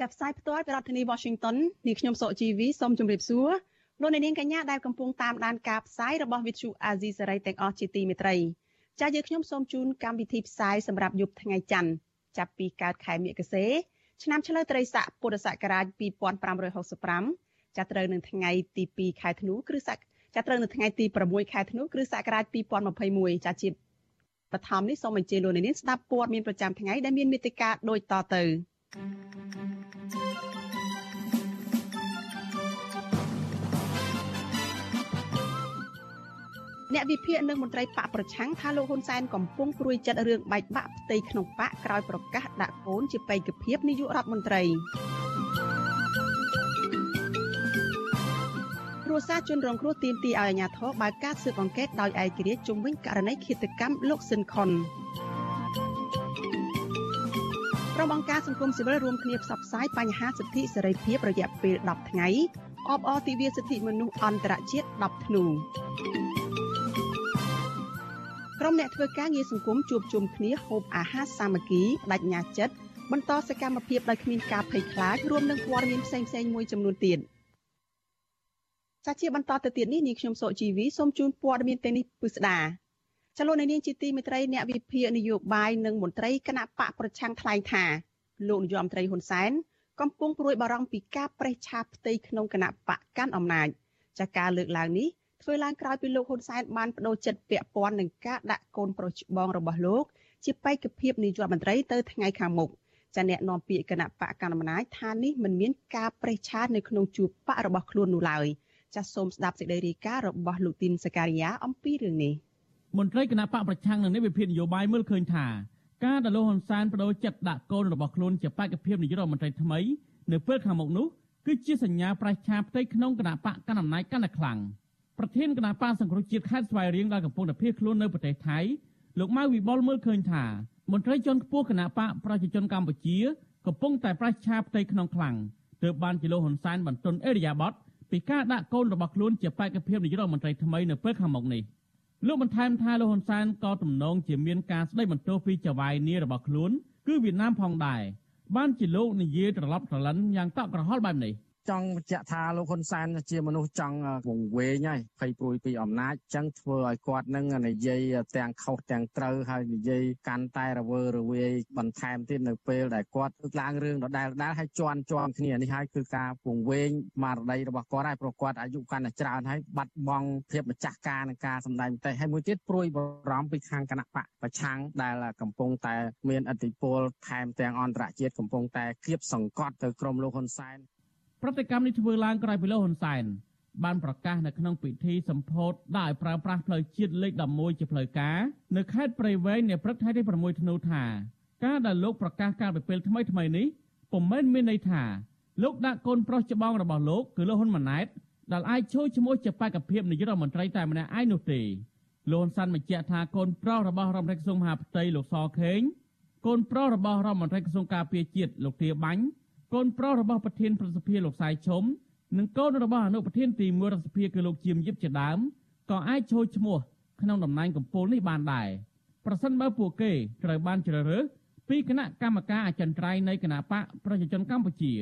ចាប់ផ្សាយផ្ទាល់ពីរដ្ឋធានី Washington នាងខ្ញុំសុកជីវីសូមជម្រាបសួរលោកអ្នកនាងកញ្ញាដែលកំពុងតាមដានការផ្សាយរបស់ Vithu Azisari ទាំងអស់ជាទីមេត្រីចា៎យើងខ្ញុំសូមជូនកម្មវិធីផ្សាយសម្រាប់យប់ថ្ងៃច័ន្ទចាប់ពីកើតខែមិគសេឆ្នាំឆ្លូវត្រីស័កពុរសករាជ2565ចាប់ត្រូវនឹងថ្ងៃទី2ខែធ្នូគ្រិស្តសកចាប់ត្រូវនៅថ្ងៃទី6ខែធ្នូគ្រិស្តសករាជ2021ចាជាបឋមនេះសូមអញ្ជើញលោកអ្នកនាងស្ដាប់ព័ត៌មានប្រចាំថ្ងៃដែលមានមេត្តាដូចតទៅ អ្នកវិភាគនិងមន្ត្រីបកប្រឆាំងថាលោកហ៊ុនសែនកំពុងព្រួយចិត្តរឿងបែកបាក់ផ្ទៃក្នុងបកក្រោយប្រកាសដាក់កូនជាបេក្ខភាពនាយករដ្ឋមន្ត្រីគ្រួសារជនរងគ្រោះទាមទារឲ្យអាជ្ញាធរបើកការស៊ើបអង្កេតដោយឯករាជ្យជំវិញករណីឃាតកម្មលោកស៊ិនខុន ក្រុមអង្គការសង្គមស៊ីវិលរួមគ្នាផ្សព្វផ្សាយបញ្ហាសិទ្ធិសេរីភាពរយៈពេល10ថ្ងៃអបអរទិវាសិទ្ធិមនុស្សអន្តរជាតិ10ធ្នូក្រុមអ្នកធ្វើការងារសង្គមជួបជុំគ្នាហូបអាហារសាមគ្គីបដិញ្ញាចិត្តបន្តសកម្មភាពដោយគ្មានការភ័យខ្លាចរួមនឹងព័ត៌មានផ្សេងៗមួយចំនួនទៀតចាជាបន្តទៅទៀតនេះនាងខ្ញុំសុជីវីសូមជូនព័ត៌មានទាំងនេះពិស្ដា ចលនានាងជាទីមេត្រីអ្នកវិភាគនយោបាយនិងមន្ត្រីគណៈបកប្រឆាំងថ្លែងថាលោកនាយរដ្ឋមន្ត្រីហ៊ុនសែនកំពុងព្រួយបារម្ភពីការប្រេះឆាផ្ទៃក្នុងគណៈបកកាន់អំណាចចាការលើកឡើងនេះធ្វើឡើងក្រោយពីលោកហ៊ុនសែនបានបដូរចិត្តពាក់ព័ន្ធនឹងការដាក់កូនប្រុសច្បងរបស់លោក ជាបេក្ខភាពនាយករដ្ឋមន្ត្រីទៅថ្ងៃខាងមុខចាអ្នកនាំពាក្យគណៈបកកណ្ដាលអំណាចថានេះមិនមានការប្រេះឆានៅក្នុងជួរបករបស់ខ្លួននោះឡើយចាសសូមស្ដាប់សេចក្តីរាយការណ៍របស់លោកទីនសការីយ៉ាអំពីរឿងនេះ មន្ត្រីគណៈបកប្រឆាំងនឹងនេះវិភាគនយោបាយមើលឃើញថាការដែលលោកហ៊ុនសែនបដូរចិត្តដាក់កូនរបស់ខ្លួនជាបេក្ខភាពនាយករដ្ឋមន្ត្រីថ្មីនៅពេលខាងមុខនោះគឺជាសញ្ញាប្រេះឆាផ្ទៃក្នុងគណៈបកកណ្ដាលអំណាចកាន់តែខ្លាំង។ប្រធានគណៈបកសង្គ្រោះជាតិខេត្តស្វាយរៀងដែលកំពុងតែភៀសខ្លួននៅប្រទេសថៃលោកម៉ៅវិបុលមើលឃើញថាមន្ត្រីជាន់ខ្ពស់គណៈបកប្រជាជនកម្ពុជាកំពុងតែប្រឆាផ្ទៃក្នុងខ្លាំងទើបបានជាលោកហ៊ុនសែនបន្ទន់អេរិយាប័តពីការដាក់កូនរបស់ខ្លួនជាបេក្ខភាពនាយករដ្ឋមន្ត្រីថ្មីនៅពេលខាងមុខនេះ លោកបន្ថែមថាលោកហ៊ុនសែនក៏ទំនងជាមានការស្ដីបន្ទោសពីចៅហ្វាយនារបស់ខ្លួន គឺវៀតណាមផងដែរបានជាលោកនិយាយត្រឡប់ត្រលិនយ៉ាងតក់ក្រហល់បែបនេះ ចង់បញ្ជាក់ថាលោកហ៊ុនសែនជាមនុស្សចង់វង្វេងហើយភ័យព្រួយពីអំណាចចឹងធ្វើឲ្យគាត់នឹងនិយាយទាំងខុសទាំងត្រូវហើយនិយាយកាន់តែរវើរវាយបន្ថែមទៀតនៅពេលដែលគាត់លើកឡើងរឿងដដែលដដែលហើយជន់ជន់គ្នានេះហើយគឺការវង្វេងស្មារតីរបស់គាត់ហើយព្រោះគាត់អាយុកាន់តែច្រើនហើយបាត់បង់ភាពម្ចាស់ការនឹងការសម្ដែងមតិហើយមួយទៀតព្រួយបារម្ភពីខាងគណៈបកប្រឆាំងដែលកំពុងតែមានអធិបុលថែមទាំងអន្តរជាតិកំពុងតែគៀបសង្កត់ទៅក្រុមលោកហ៊ុនសែន ប្រតិកម្មនេះធ្វើឡើងក្រោយពីលោកហ៊ុនសែនបានប្រកាសនៅក្នុងពិធីសម្ពោធដោយប្រើប្រាស់ផ្លូវជាតិលេខ11ជាផ្លូវការនៅខេត្តព្រៃវែងនៅព្រឹកថ្ងៃទី6ធ្នូថាការដែលលោកប្រកាសការពិពេលថ្មីថ្មីនេះពុំមែនមានន័យថាលោកដាក់កូនប្រុសច្បងរបស់លោកគឺលោកហ៊ុនម៉ាណែតដែលអាចចូលឈ្មោះជាបេក្ខភាពនាយករដ្ឋមន្ត្រីតែម្នាក់ឯងនោះទេលោកហ៊ុនសែនបញ្ជាក់ថាកូនប្រុសរបស់រដ្ឋមន្ត្រីក្រសួងមហាផ្ទៃលោកសខេងកូនប្រុសរបស់រដ្ឋមន្ត្រីក្រសួងការពារជាតិលោកទាបាញ់ កូនប្រុសរបស់ប្រធានប្រសិទ្ធិលោកសាយឈុំនិងកូនរបស់អនុប្រធានទី1រដ្ឋសភាគឺលោកជាមយិបជាដើមក៏អាចចូលឈ្មោះក្នុងតំណែងកម្ពូលនេះបានដែរប្រសិនបើពួកគេត្រូវបានជ្រើសរើសពីគណៈកម្មការអចិន្ត្រៃយ៍នៃគណៈបកប្រជាជនកម្ពុជា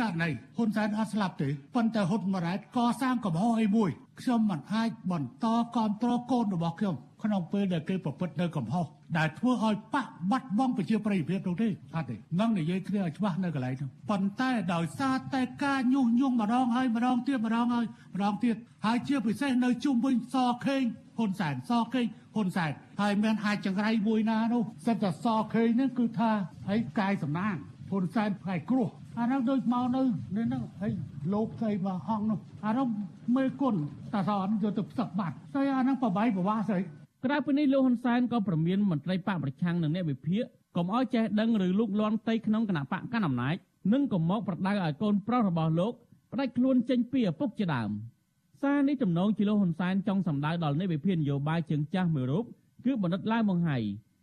ករណីហ៊ុនសែនអត់ស្លាប់ទេប៉ុន្តែហ៊ុនម៉ាណែតកសាងកំហុសអីមួយខ្ញុំមិនអាចបន្តគ្រប់គ្រងកូនរបស់ខ្ញុំក្នុងពេលដែលគេប្រព្រឹត្តនៅកំហុសដែលធ្វើឲ្យបាក់បាត់បង់ប្រជាប្រិយភាពនោះទេអត់ទេនឹងនិយាយគ្នាឲ្យច្បាស់នៅកន្លែងនោះប៉ុន្តែដោយសារតែការញុះញង់ម្ដងហើយម្ដងទៀតម្ដងហើយម្ដងទៀតហើយជាពិសេសនៅជុំវិញសខេងហ៊ុនសែនសខេងហ៊ុនសែនហើយមានអាចចង្រៃមួយណានោះសិតតែសខេងនេះគឺថាហើយកាយសំណាងហ៊ុនសែនផ្កាយគ្រោះ អានោះដូចមកនៅនេះហ្នឹងហើយលោកស្អីមកហងនោះអានោះមេគុណតាសនយកទៅផ្សឹកបាត់ស្អីអានោះប្របាយប្រវាស្អីក្រៅពីនេះលោកហ៊ុនសែនក៏ប្រមានមន្ត្រីបកប្រឆាំងនិងអ្នកវិភាគកុំឲ្យចេះដឹងឬលូកលាន់ផ្ទៃក្នុងគណៈបកកណ្ដាលអំណាចនិងកុំមកប្រដៅឲ្យកូនប្រុសរបស់លោកផ្ដាច់ខ្លួនចេញពីឪពុកជាដើមសារនេះទំនងជាលោកហ៊ុនសែនចង់សម្ដៅដល់នៃវិភាននយោបាយជើងចាស់មួយរូបគឺបណ្ឌិតឡាវម៉ុងហៃ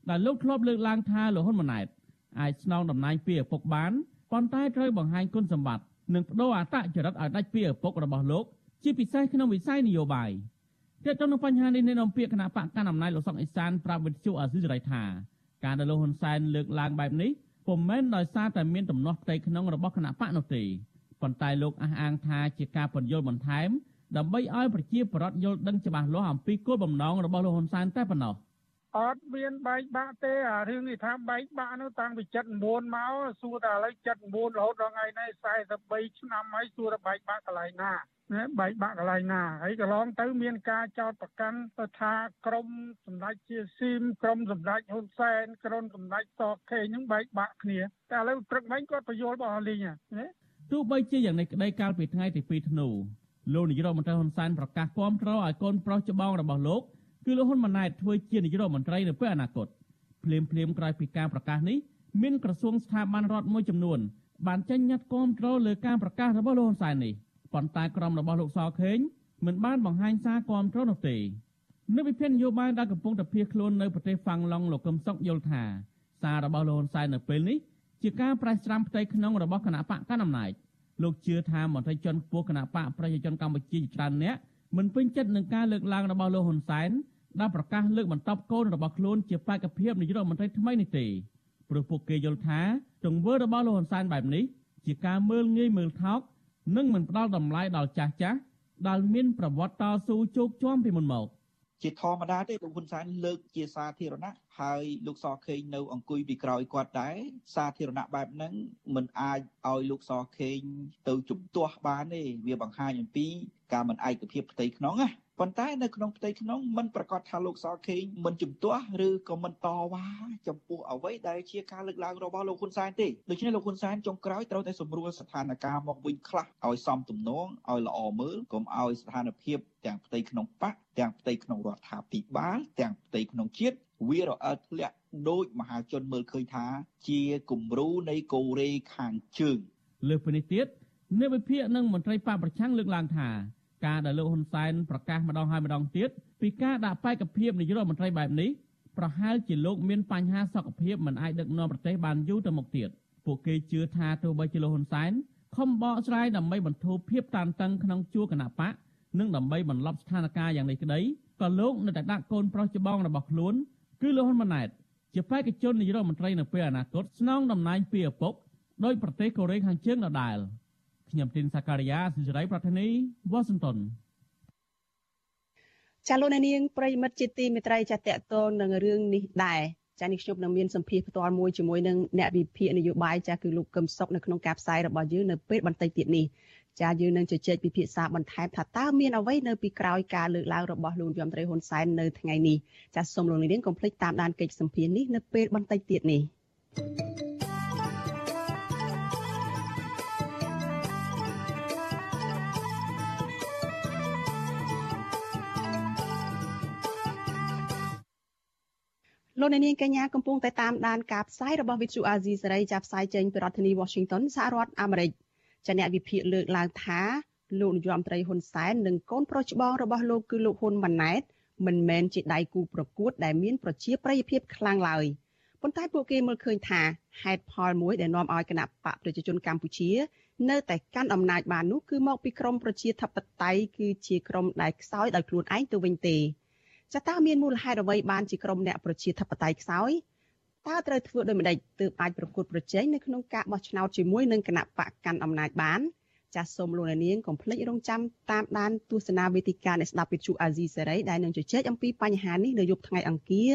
ដែលលោកធ្លាប់លើកឡើងថាលោកហ៊ុនម៉ាណែតអាចស្នងតំណែងពីឪពុកបាន ប៉ុន្តែត្រូវបង្ហាញគុណសម្បត្តិនិងបដូរអត្តចរិតឲ្យដាច់ពីឪពុករបស់លោកជាពិសេសក្នុងវិស័យនយោបាយទាក់ទងនឹងបញ្ហានេះអ្នកនាំពាក្យគណៈបកកណ្ដាលអំណាចលោកសុកអេសានប្រាប់វិទ្យុអាស៊ីសេរីថាការដែលលោកហ៊ុនសែនលើកឡើងបែបនេះពុំមែនដោយសារតែមានទំនាស់ផ្ទៃក្នុងរបស់គណៈបកនោះទេប៉ុន្តែលោកអះអាងថាជាការពន្យល់បន្ថែមដើម្បីឲ្យប្រជាពលរដ្ឋយល់ដឹងច្បាស់លាស់អំពីគោលបំណងរបស់លោកហ៊ុនសែនតែប៉ុណ្ណោះ អត់មានបែកបាក់ទេអារឿងនេះថាបែកបាក់នោះតាំងពី79មកសួរតែឥឡូវ79រហូតដល់ថ្ងៃនេះ43ឆ្នាំហើយសួរតែបែកបាក់កន្លែងណាណាបែកបាក់កន្លែងណាហើយកន្លងទៅមានការចោទប្រកាន់ថាក្រមសម្ដេចជាស៊ីមក្រមសម្ដេចហ៊ុនសែនក្រមសម្ដេចតខេហ្នឹងបែកបាក់គ្នាតែឥឡូវព្រឹកមិញគាត់បញ្យល់របស់លីងណាទោះបីជាយ៉ាងនេះក្តីកាលពីថ្ងៃទី2ធ្នូលោកនាយរដ្ឋមន្ត្រីហ៊ុនសែនប្រកាសគាំទ្រឲ្យកូនប្រុសច្បងរបស់លោក គឺលោកហ៊ុនម៉ាណែតធ្វើជានាយករដ្ឋមន្ត្រីនៅពេលអនាគតភ្លាមភ្លាមក្រោយពីការប្រកាសនេះមានក្រសួងស្ថាប័នរដ្ឋមួយចំនួន បានចេញញត្តិគាំទ្រលើការប្រកាសរបស់លោកហ៊ុនសែននេះប៉ុន្តែក្រុមរបស់លោកសខេងមិនបានបង្ហាញសារគាំទ្រនោះទេនៅវិភាននយោបាយដែលកំពុងតែភៀសខ្លួននៅប្រទេសហ្វាំងឡុងលោកកឹមសុខយល់ថាសាររបស់លោកហ៊ុនសែននៅពេលនេះជាការប្រេះស្រាំផ្ទៃក្នុងរបស់គណៈបកកណ្ដាលអំណាចលោកជឿថាមន្ត្រីជាន់ខ្ពស់គណៈបកប្រជាជនកម្ពុជាជាច្រើនអ្នកមិនពេញចិត្តនឹងការលើកឡើងរបស់លោកហ៊ុនសែន ដែលប្រកាសលើកបន្តកូនរបស់ខ្លួនជាបេក្ខភាពនាយករដ្ឋមន្ត្រីថ្មីនេះទេព្រោះពួកគេយល់ថាទង្វើរបស់លោកហ៊ុនសែនបែបនេះជាការមើលងាយមើលថោកនិងមិនផ្ដល់តម្លៃដល់ចាស់ចាស់ដែលមានប្រវត្តិតស៊ូជោគជាំពីមុនមកជាធម្មតាទេលោកហ៊ុនសែនលើកជាសាធារណៈហើយលោកសខេងនៅអង្គុយពីក្រោយគាត់ដែរសាធារណៈបែបហ្នឹងមិនអាចឲ្យលោកសខេងទៅជំទាស់បានទេវាបង្ហាញអំពីការមិនឯកភាពផ្ទៃក្នុងណា ប៉ុន្តែនៅក្នុងផ្ទៃក្នុងមិនប្រកាសថាលោកសខេងមិនជំទាស់ឬក៏មិនតវ៉ាចំពោះអ្វីដែលជាការលើកឡើងរបស់លោកហ៊ុនសែនទេដូច្នេះលោកហ៊ុនសែនចុងក្រោយត្រូវតែសម្រួលស្ថានភាពមកវិញខ្លះឲ្យសមទំនងឲ្យល្អមើលកុំឲ្យស្ថានភាពទាំងផ្ទៃក្នុងបកទាំងផ្ទៃក្នុងរដ្ឋាភិបាលទាំងផ្ទៃក្នុងជាតិវារអិលធ្លាក់ដោយមហាជនមើលឃើញថា ជាគំរូនៃកូរ៉េខាងជើងលើពីនេះទៀតអ្នកវិភាគនិងមន្ត្រីបកប្រឆាំងលើកឡើងថា ការដែលលោកហ៊ុនសែនប្រកាសម្ដងហើយម្ដងទៀតពីការដាក់បេក្ខភាពនាយករដ្ឋមន្ត្រីបែបនេះប្រហែលជាលោកមានបញ្ហាសុខភាពមិនអាចដឹកនាំប្រទេសបានយូរទៅមុខទៀតពួកគេជឿថាទោះបីជាលោកហ៊ុនសែនខំបកស្រាយដើម្បីបន្ធូរភាពតានតឹងក្នុងជួរគណៈបកនិងដើម្បីបន្លប់ស្ថានភាពយ៉ាងនេះក្តីក៏លោកនៅតែដាក់កូនប្រុសច្បងរបស់ខ្លួនគឺលោកហ៊ុនម៉ាណែតជាបេក្ខជននាយករដ្ឋមន្ត្រីនៅពេលអនាគតស្នងតំណែងពីឪពុកដោយប្រទេសកូរ៉េខាងជើងដដែល។ ខ្ញុំទីនសាការីយ៉ាសិរី ប្រធានីវ៉ាស៊ីនតោនចាលោកនាងប្រិមិត្តជាទីមេត្រីចាតកតងនឹងរឿងនេះដែរចានេះខ្ញុំនឹងមានសម្ភារផ្ទាល់មួយជាមួយនឹងអ្នកវិភាគនយោបាយចាគឺលោកកឹមសុខនៅក្នុងការផ្សាយរបស់យើងនៅពេលបន្តិចទៀតនេះចាយើងនឹងជជែកពិភាក្សាបន្ថែមថាតើមានអ្វីនៅពីក្រោយការលើកឡើងរបស់លោកយមត្រីហ៊ុនសែននៅថ្ងៃនេះចាសូមលោកនាងកុំភ្លេចតាមដានកិច្ចសម្ភារនេះនៅពេលបន្តិចទៀតនេះ thank you លោកអ្នកនាងកញ្ញាកំពុងតែតាមដានការផ្សាយរបស់ Vithu Azizi សេរីចាប់ផ្សាយចេញពីរដ្ឋធានី Washington សហរដ្ឋអាមេរិកចាអ្នកវិភាគលើកឡើងថាលោកនាយរដ្ឋមន្ត្រីហ៊ុនសែននិងកូនប្រុសច្បងរបស់លោកគឺលោកហ៊ុនម៉ាណែតមិនមែនជាដៃគូប្រកួត ដែលមានប្រជាប្រិយភាពខ្លាំងឡើយប៉ុន្តែពួកគេមើលឃើញថាហេតុផលមួយដែលនាំឲ្យគណៈបកប្រជាជនកម្ពុជា នៅតែកាន់អំណាចបាននោះគឺមកពីក្រមប្រជាធិបតេយ្យគឺជាក្រមដែលខ្សោយដោយខ្លួនឯងទៅវិញទេ ចាតើមានមូលហេតុអ្វីបានជាក្រុមអ្នកប្រជាធិបតេយ្យខ្សោយតើត្រូវធ្វើដូចម្តេចទើបអាចប្រកួតប្រជែងនៅក្នុងការបោះឆ្នោតជាមួយនឹងគណៈបកកាន់អំណាចបានចាសសូមលោកអ្នកនាងកុំភ្លេចរងចាំតាមដានទស្សនាវេទិកាអ្នកស្ដាប់វិទ្យុអាស៊ីសេរីដែលនឹងជជែកអំពីបញ្ហានេះនៅយប់ថ្ងៃអង្គារ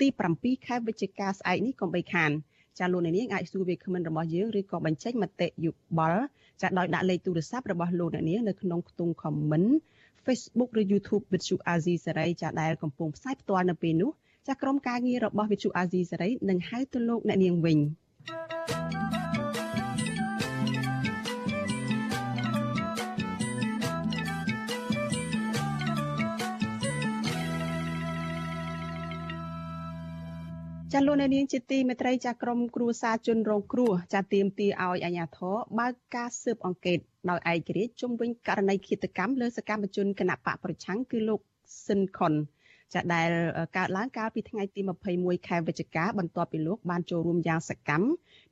ទី7ខែវិច្ឆិកាស្អែកនេះកុំបីខានចាលោកអ្នកនាងអាចសួរវាគ្មិនរបស់យើងឬក៏បញ្ចេញមតិយោបល់ចាដោយដាក់លេខទូរស័ព្ទរបស់លោកអ្នកនាងនៅក្នុងខ្ទង់ comment Facebook ឬ YouTube វិទ្យុអាស៊ីសេរីចាដែលកំពុងផ្សាយផ្ទាល់នៅពេលនេះចាក្រុមការងាររបស់វិទ្យុអាស៊ីសេរីនឹងហៅទៅលោកអ្នកនាងវិញ ចចាលោកនាងជាទីមេត្រីចាក្រមគ្រួសារជនរងគ្រោះចាទៀមទីឲ្យអាជ្ញាធរបើកការស៊ើបអង្កេតដោយឯករាជ្យជុំវិញករណីឃាតកម្មលើសកម្មជនគណៈបកប្រឆាំងគឺលោកស៊ិនខុនចាដែលកើតឡើងកាលពីថ្ងៃទី21ខែវិច្ឆិកាបន្ទាប់ពីលោកបានចូលរួមយ៉ាងសកម្ម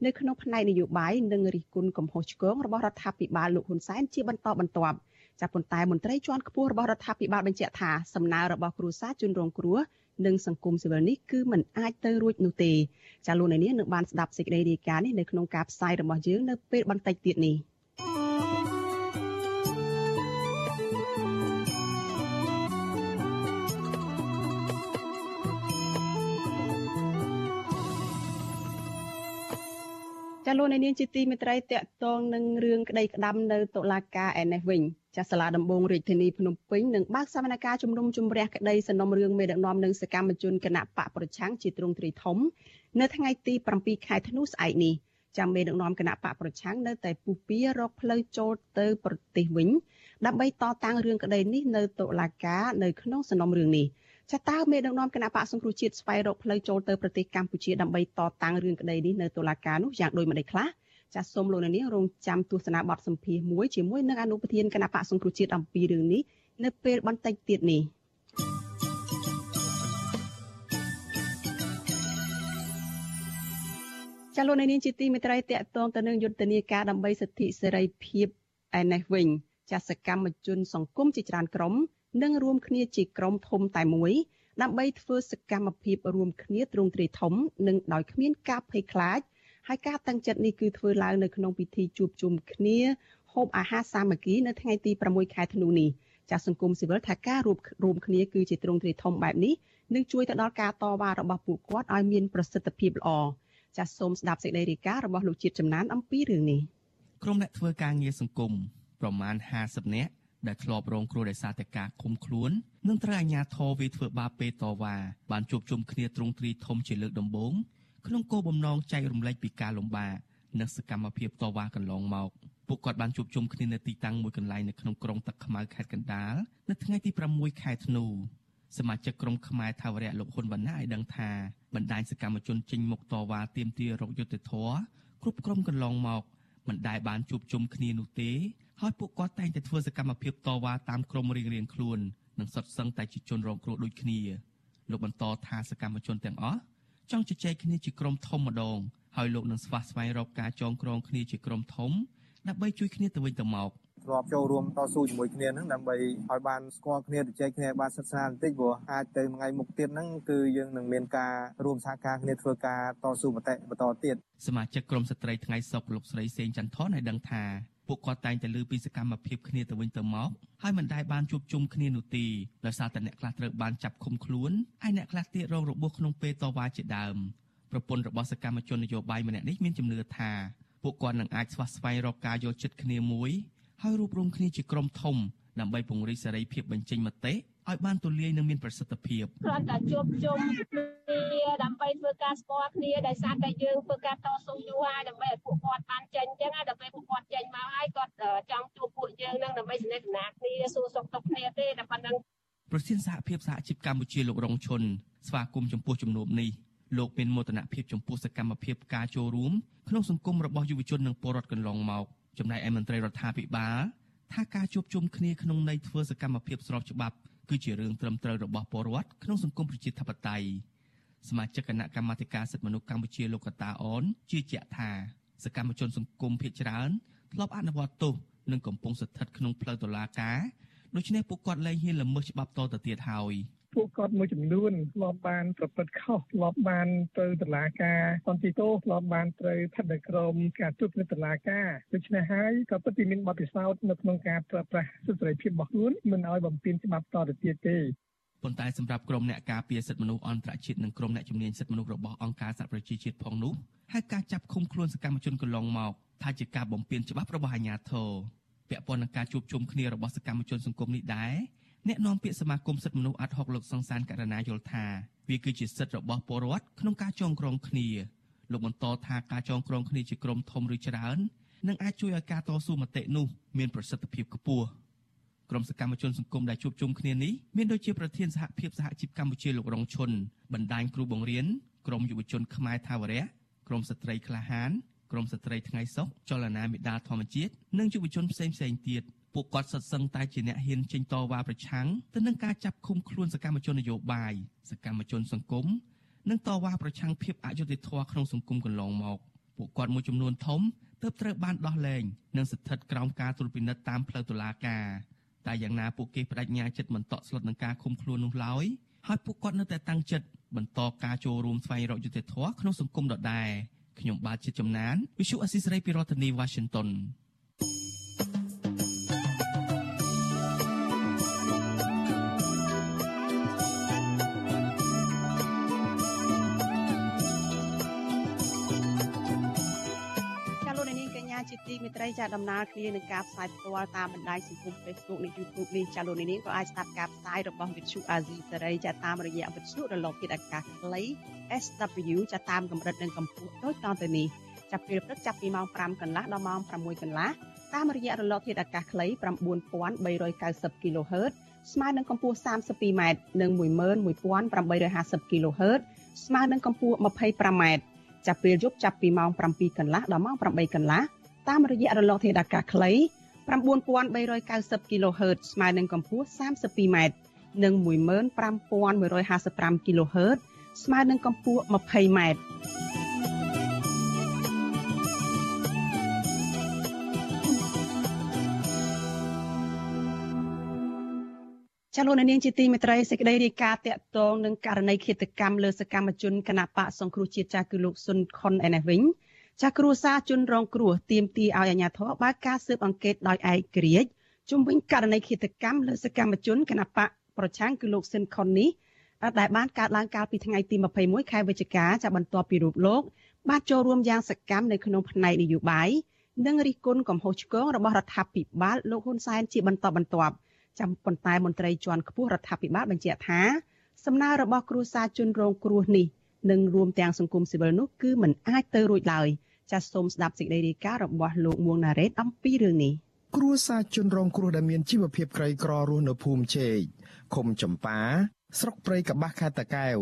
នៅក្នុងផ្នែកនយោបាយនិងរិះគន់កំហុសឆ្គងរបស់រដ្ឋាភិបាលលោកហ៊ុនសែនជាបន្តបន្ទាប់ចាប៉ុន្តែមន្ត្រីជាន់ខ្ពស់របស់រដ្ឋាភិបាលបញ្ជាក់ថាសំណើរបស់គ្រួសារជនរងគ្រោះ និងសង្គមស៊ីវិលនេះគឺมันអាចទៅរួចនោះទេចាលោកអ្នកនាងនឹងបានស្ដាប់សេចក្តីរាយការណ៍នេះនៅក្នុងការផ្សាយរបស់យើងនៅពេលបន្តិចទៀតនេះ ចាលោកអ្នកនាងជាទីមេត្រីតកតងនឹងរឿងក្តីក្តាំនៅតុលាការឯនេះវិញចាសាលាដំបងរាជធានីភ្នំពេញនឹងបើកសវនកម្មជំនុំជម្រះក្តីសំណុំរឿងមេដឹកនាំនិងសកម្មជនគណៈបកប្រឆាំងជាទ្រង់ទ្រីធំ នៅថ្ងៃទី7ខែធ្នូស្អែកនេះចាំមេដឹកនាំគណៈបកប្រឆាំងនៅតែពុះពៀរកផ្លូវចូលទៅប្រទេសវិញ ដើម្បីតតាំងរឿងក្តីនេះនៅតុលាការនៅក្នុងសំណុំរឿងនេះចាតើមេដឹកនាំគណៈបកសង្គ្រោះជាតិស្វែងរកផ្លូវចូលទៅប្រទេសកម្ពុជាដើម្បីតតាំងរឿងក្តីនេះនៅតុលាការនោះយ៉ាងដូចម្តេចខ្លះចាសសូមលោកនាងរងចាំទស្សនាបទសម្ភាសន៍មួយជាមួយនឹងអនុប្រធានគណៈបកសង្គ្រោះជាតិអំពីរឿងនេះនៅពេលបន្តិចទៀតនេះចាលោកនាងជាទីមេត្រីតកតងទៅនឹងយុទ្ធនាការដើម្បីសិទ្ធិសេរីភាពឯនេះវិញ ចាសកម្មជនសង្គមជាច្រើនក្រុមនិងរួមគ្នាជាក្រុមធំតែមួយដើម្បីធ្វើសកម្មភាពរួមគ្នាទ្រង់ទ្រាយធំ និងដោយគ្មានការភ័យខ្លាចហើយការតាំងចិត្តនេះគឺធ្វើឡើងនៅក្នុងពិធីជួបជុំគ្នាហូបអាហារសាមគ្គីនៅថ្ងៃទី6ខែធ្នូនេះចាស់សង្គមស៊ីវិលថាការរួបរួមគ្នាគឺជាទ្រង់ទ្រាយធំបែបនេះនឹងជួយទៅដល់ការតវ៉ារបស់ពួកគាត់ឲ្យមានប្រសិទ្ធភាពល្អចាស់សូមស្ដាប់សេចក្តីរាយការណ៍របស់លោកជាតិចំណានអំពីរឿងនេះក្រុមអ្នកធ្វើការងារសង្គម ប្រមាណ50នាក់ដែលធ្លាប់រងគ្រោះដោយសារតែការឃុំខ្លួននិងត្រូវអាជ្ញាធរវាធ្វើបាបពេលតវ៉ាបានជួបជុំគ្នាទ្រង់ទ្រីធំជាលើកដំបូងក្នុងគោលបំណងចែករំលែកពីការលំបាកនិងសកម្មភាពតវ៉ាកន្លងមកពួកគាត់បានជួបជុំគ្នានៅទីតាំងមួយកន្លែងនៅក្នុងក្រុងទឹកខ្មៅខេត្តកណ្ដាលនៅថ្ងៃទី6ខែធ្នូសមាជិកក្រុមខ្មែរថាវរៈលោកហ៊ុនវណ្ណាឲ្យដឹងថាបណ្ដាញសកម្មជនចេញមុខតវ៉ាទាមទាររកយុត្តិធម៌គ្រប់ក្រុមកន្លងមកមិនដែលបានជួបជុំគ្នានោះទេ ហើយពួកគាត់តែងតែធ្វើសកម្មភាពតវ៉ាតាមក្រុមរៀងៗខ្លួននិងសុទ្ធសឹងតែជាជនរងគ្រោះដូចគ្នាលោកបន្តថាសកម្មជនទាំងអស់ចង់ជជែកគ្នាជាក្រុមធំម្ដងហើយលោកនឹងស្វះស្វែងរកការចងក្រងគ្នាជាក្រុមធំដើម្បីជួយគ្នាទៅវិញទៅមកធ្លាប់ចូលរួមតស៊ូជាមួយគ្នាហ្នឹងដើម្បីឲ្យបានស្គាល់គ្នាទៅចែកគ្នាបានសិក្សាបន្តិចព្រោះអាចទៅថ្ងៃមុខទៀតហ្នឹងគឺយើងនឹងមានការរួមសហការគ្នាធ្វើការតស៊ូមតិបន្តទៀតសមាជិកក្រុមស្ត្រីថ្ងៃសុកលោកស្រីសេងចន្ទថនឲ្យដឹងថា ពួកគាត់តែងតែលើពីសកម្មភាពគ្នាទៅវិញទៅមកហើយមិនដែលបានជួបជុំគ្នានោះទេដោយសារតែអ្នកខ្លះត្រូវបានចាប់ឃុំខ្លួនហើយអ្នកខ្លះទៀតរងរបួសក្នុងពេលតវ៉ាជាដើមប្រពន្ធរបស់សកម្មជននយោបាយម្នាក់នេះមានជំនឿថាពួកគាត់នឹងអាចស្វះស្វែងរកការយល់ចិត្តគ្នាមួយហើយរួបរวมគ្នាជាក្រុមធំដើម្បីពង្រីកសេរីភាពបញ្ចេញមតិ ឲ្យបានទូលាយនិងមានប្រសិទ្ធភាពគ្រាន់តែជួបជុំគ្នាដើម្បីធ្វើការស្គាល់គ្នាដោយសារតែយើងធ្វើការតស៊ូយូរហើយដើម្បីឲ្យពួកគាត់បានចេញអញ្ចឹងដល់ពេលពួកគាត់ចេញមកហើយគាត់ចង់ជួបពួកយើងនឹងដើម្បីសន្និដ្ឋានគ្នាសួរសុខទុក្ខគ្នាទេតែប៉ុណ្្នឹងប្រធានសហភាពសហជីពកម្ពុជាលោករងឈុនស្វាគមន៍ចំពោះជំនួបនេះលោកមានមោទនភាពចំពោះសកម្មភាពការចូលរួមក្នុងសង្គមរបស់យុវជននិងពលរដ្ឋកន្លងមកចំណែកឯមន្ត្រីរដ្ឋាភិបាលថាការជួបជុំគ្នាក្នុងន័យធ្វើសកម្មភាពស្របច្បាប់ គឺជារឿងត្រឹមត្រូវរបស់ពលរដ្ឋក្នុងសង្គមប្រជាធិបតេយ្យសមាជិកគណៈកម្មាធិការសិទ្ធិមនុស្សកម្ពុជាលោកកតាអនជឿជាក់ថាសកម្មជនសង្គមភៀសច្រើនធ្លាប់អនុវត្តទោសនិងកំពុងស្ថិតក្នុងផ្លូវតុលាការដូច្នេះពួកគាត់លែងហ៊ានល្មើសច្បាប់តទៅទៀតហើយ ពួកគាត់មួយចំនួនធ្លាប់បានប្រព្រឹត្តខុសធ្លាប់បានទៅតុលាការសន្តិទោសធ្លាប់បានត្រូវស្ថិតនៅក្រោមការត្រួតពិនិត្យតុលាការដូច្នេះហើយក៏ពិតជាមានបទពិសោធន៍នៅក្នុងការប្រើប្រាស់សិទ្ធិសេរីភាពរបស់ខ្លួនមិនឲ្យបំពានច្បាប់តទៅទៀតទេប៉ុន្តែសម្រាប់ក្រុមអ្នកការពារសិទ្ធិមនុស្សអន្តរជាតិនិងក្រុមអ្នកជំនាញសិទ្ធិមនុស្សរបស់អង្គការសហប្រជាជាតិផងនោះហើយការចាប់ឃុំខ្លួនសកម្មជនកន្លងមកថាជាការបំពានច្បាប់របស់អាជ្ញាធរពាក់ព័ន្ធនឹងការជួបជុំគ្នារបស់សកម្មជនសង្គមនេះដែរ អ្នកនាំពាក្យសមាគមសិទ្ធិមនុស្សអាត់ហុកលោកសង្សានករណាយល់ថាវាគឺជាសិទ្ធិរបស់ពលរដ្ឋក្នុងការចងក្រងគ្នាលោកបន្តថាការចងក្រងគ្នាជាក្រុមធំឬច្រើននឹងអាចជួយឲ្យការតស៊ូមតិនោះមានប្រសិទ្ធភាពខ្ពស់ក្រុមសកម្មជនសង្គមដែលជួបជុំគ្នានេះមានដូចជាប្រធានសហភាពសហជីពកម្ពុជាលោករងឈុនបណ្ដាញគ្រូបង្រៀនក្រមយុវជនខ្មែរថាវរៈក្រមស្ត្រីក្លាហានក្រមស្ត្រីថ្ងៃសុខចលនាមេដាធម្មជាតិនិងយុវជនផ្សេងផ្សេងទៀត ពួកគាត់សុទ្ធសឹងតែជាអ្នកហ៊ានចេញតវ៉ាប្រឆាំងទៅនឹងការចាប់ឃុំខ្លួនសកម្មជននយោបាយសកម្មជនសង្គមនិងតវ៉ាប្រឆាំងភាពអយុត្តិធម៌ក្នុងសង្គមកន្លងមកពួកគាត់មួយចំនួនធំទើបត្រូវបានដោះលែងនិងស្ថិតក្រោមការត្រួតពិនិត្យតាមផ្លូវតុលាការតែយ៉ាងណាពួកគេបដិញ្ញាចិត្តមិនតក់ស្លុតនឹងការឃុំខ្លួននោះឡើយហើយពួកគាត់នៅតែតាំងចិត្តបន្តការចូលរួមស្វែងរកយុត្តិធម៌ក្នុងសង្គមដដែលខ្ញុំបាទជាចំណាន Visu Assisray ពីរដ្ឋធានី Washington ទីមេត្រីចាដំណើរគ្នានឹងការផ្សាយផ្ទាល់តាមបណ្ដាញសង្គម Facebook និង YouTube នេះចាលោកនេះក៏អាចស្ដាប់ការផ្សាយរបស់វិទ្យុ AZ សេរីចាតាមរយៈវិទ្យុរលកធាតុអាកាសខ្លី SW ចាតាមកម្រិតនិងកម្ពស់ដូចតទៅនេះចាប់ពេលព្រឹកចាប់ពីម៉ោង5កន្លះដល់ម៉ោង6កន្លះតាមរយៈរលកធាតុអាកាសខ្លី9390 kHz ស្មើនឹងកម្ពស់ 32m និង11850 kHz ស្មើនឹងកម្ពស់ 25m ចាប់ពេលយប់ចាប់ពីម៉ោង7កន្លះដល់ម៉ោង8កន្លះ តាមរយៈរលកធាតុអាកាសខ្លី9390 kHz ស្មើនឹងកម្ពស់ 32m និង15155 kHz ស្មើនឹងកម្ពស់ 20m ចលនានាងជាទីមេត្រីសេចក្តីរាយការណ៍តាក់ទងនឹងករណីឃាតកម្មលើសកម្មជនគណបកសង្គ្រោះជាតិចាស់គឺលោកស៊ុនខុនឯនេះវិញ ចាស់គ្រួសារជនរងគ្រោះទាមទារឲ្យអាជ្ញាធរបើកការស៊ើបអង្កេតដោយឯករាជ្យជុំវិញករណីឃាតកម្មលើសកម្មជនគណបកប្រឆាំងគឺលោកស៊ិនខុននេះដែលបានកើតឡើងកាលពីថ្ងៃទី21ខែវិច្ឆិកាចាបន្ទាប់ពីរូបលោកបានចូលរួមយ៉ាងសកម្មនៅក្នុងផ្នែកនយោបាយនិងរិះគន់កំហុសឆ្គងរបស់រដ្ឋាភិបាលលោកហ៊ុនសែនជាបន្តបន្ទាប់ចាំប៉ុន្តែមន្ត្រីជាន់ខ្ពស់រដ្ឋាភិបាលបញ្ជាក់ថាសំណើរបស់គ្រួសារជនរងគ្រោះនេះនិងរួមទាំងសង្គមស៊ីវិលនោះគឺមិនអាចទៅរួចឡើយ ចាសសូមស្ដាប់សេចក្តីរាយការណ៍របស់លោកមួងណារ៉េតអំពីរឿងនេះគ្រួសារជនរងគ្រោះដែលមានជីវភាពក្រីក្ររស់នៅភូមិជែកឃុំចំប៉ាស្រុកព្រៃកបាស់ខេត្តតាកែវ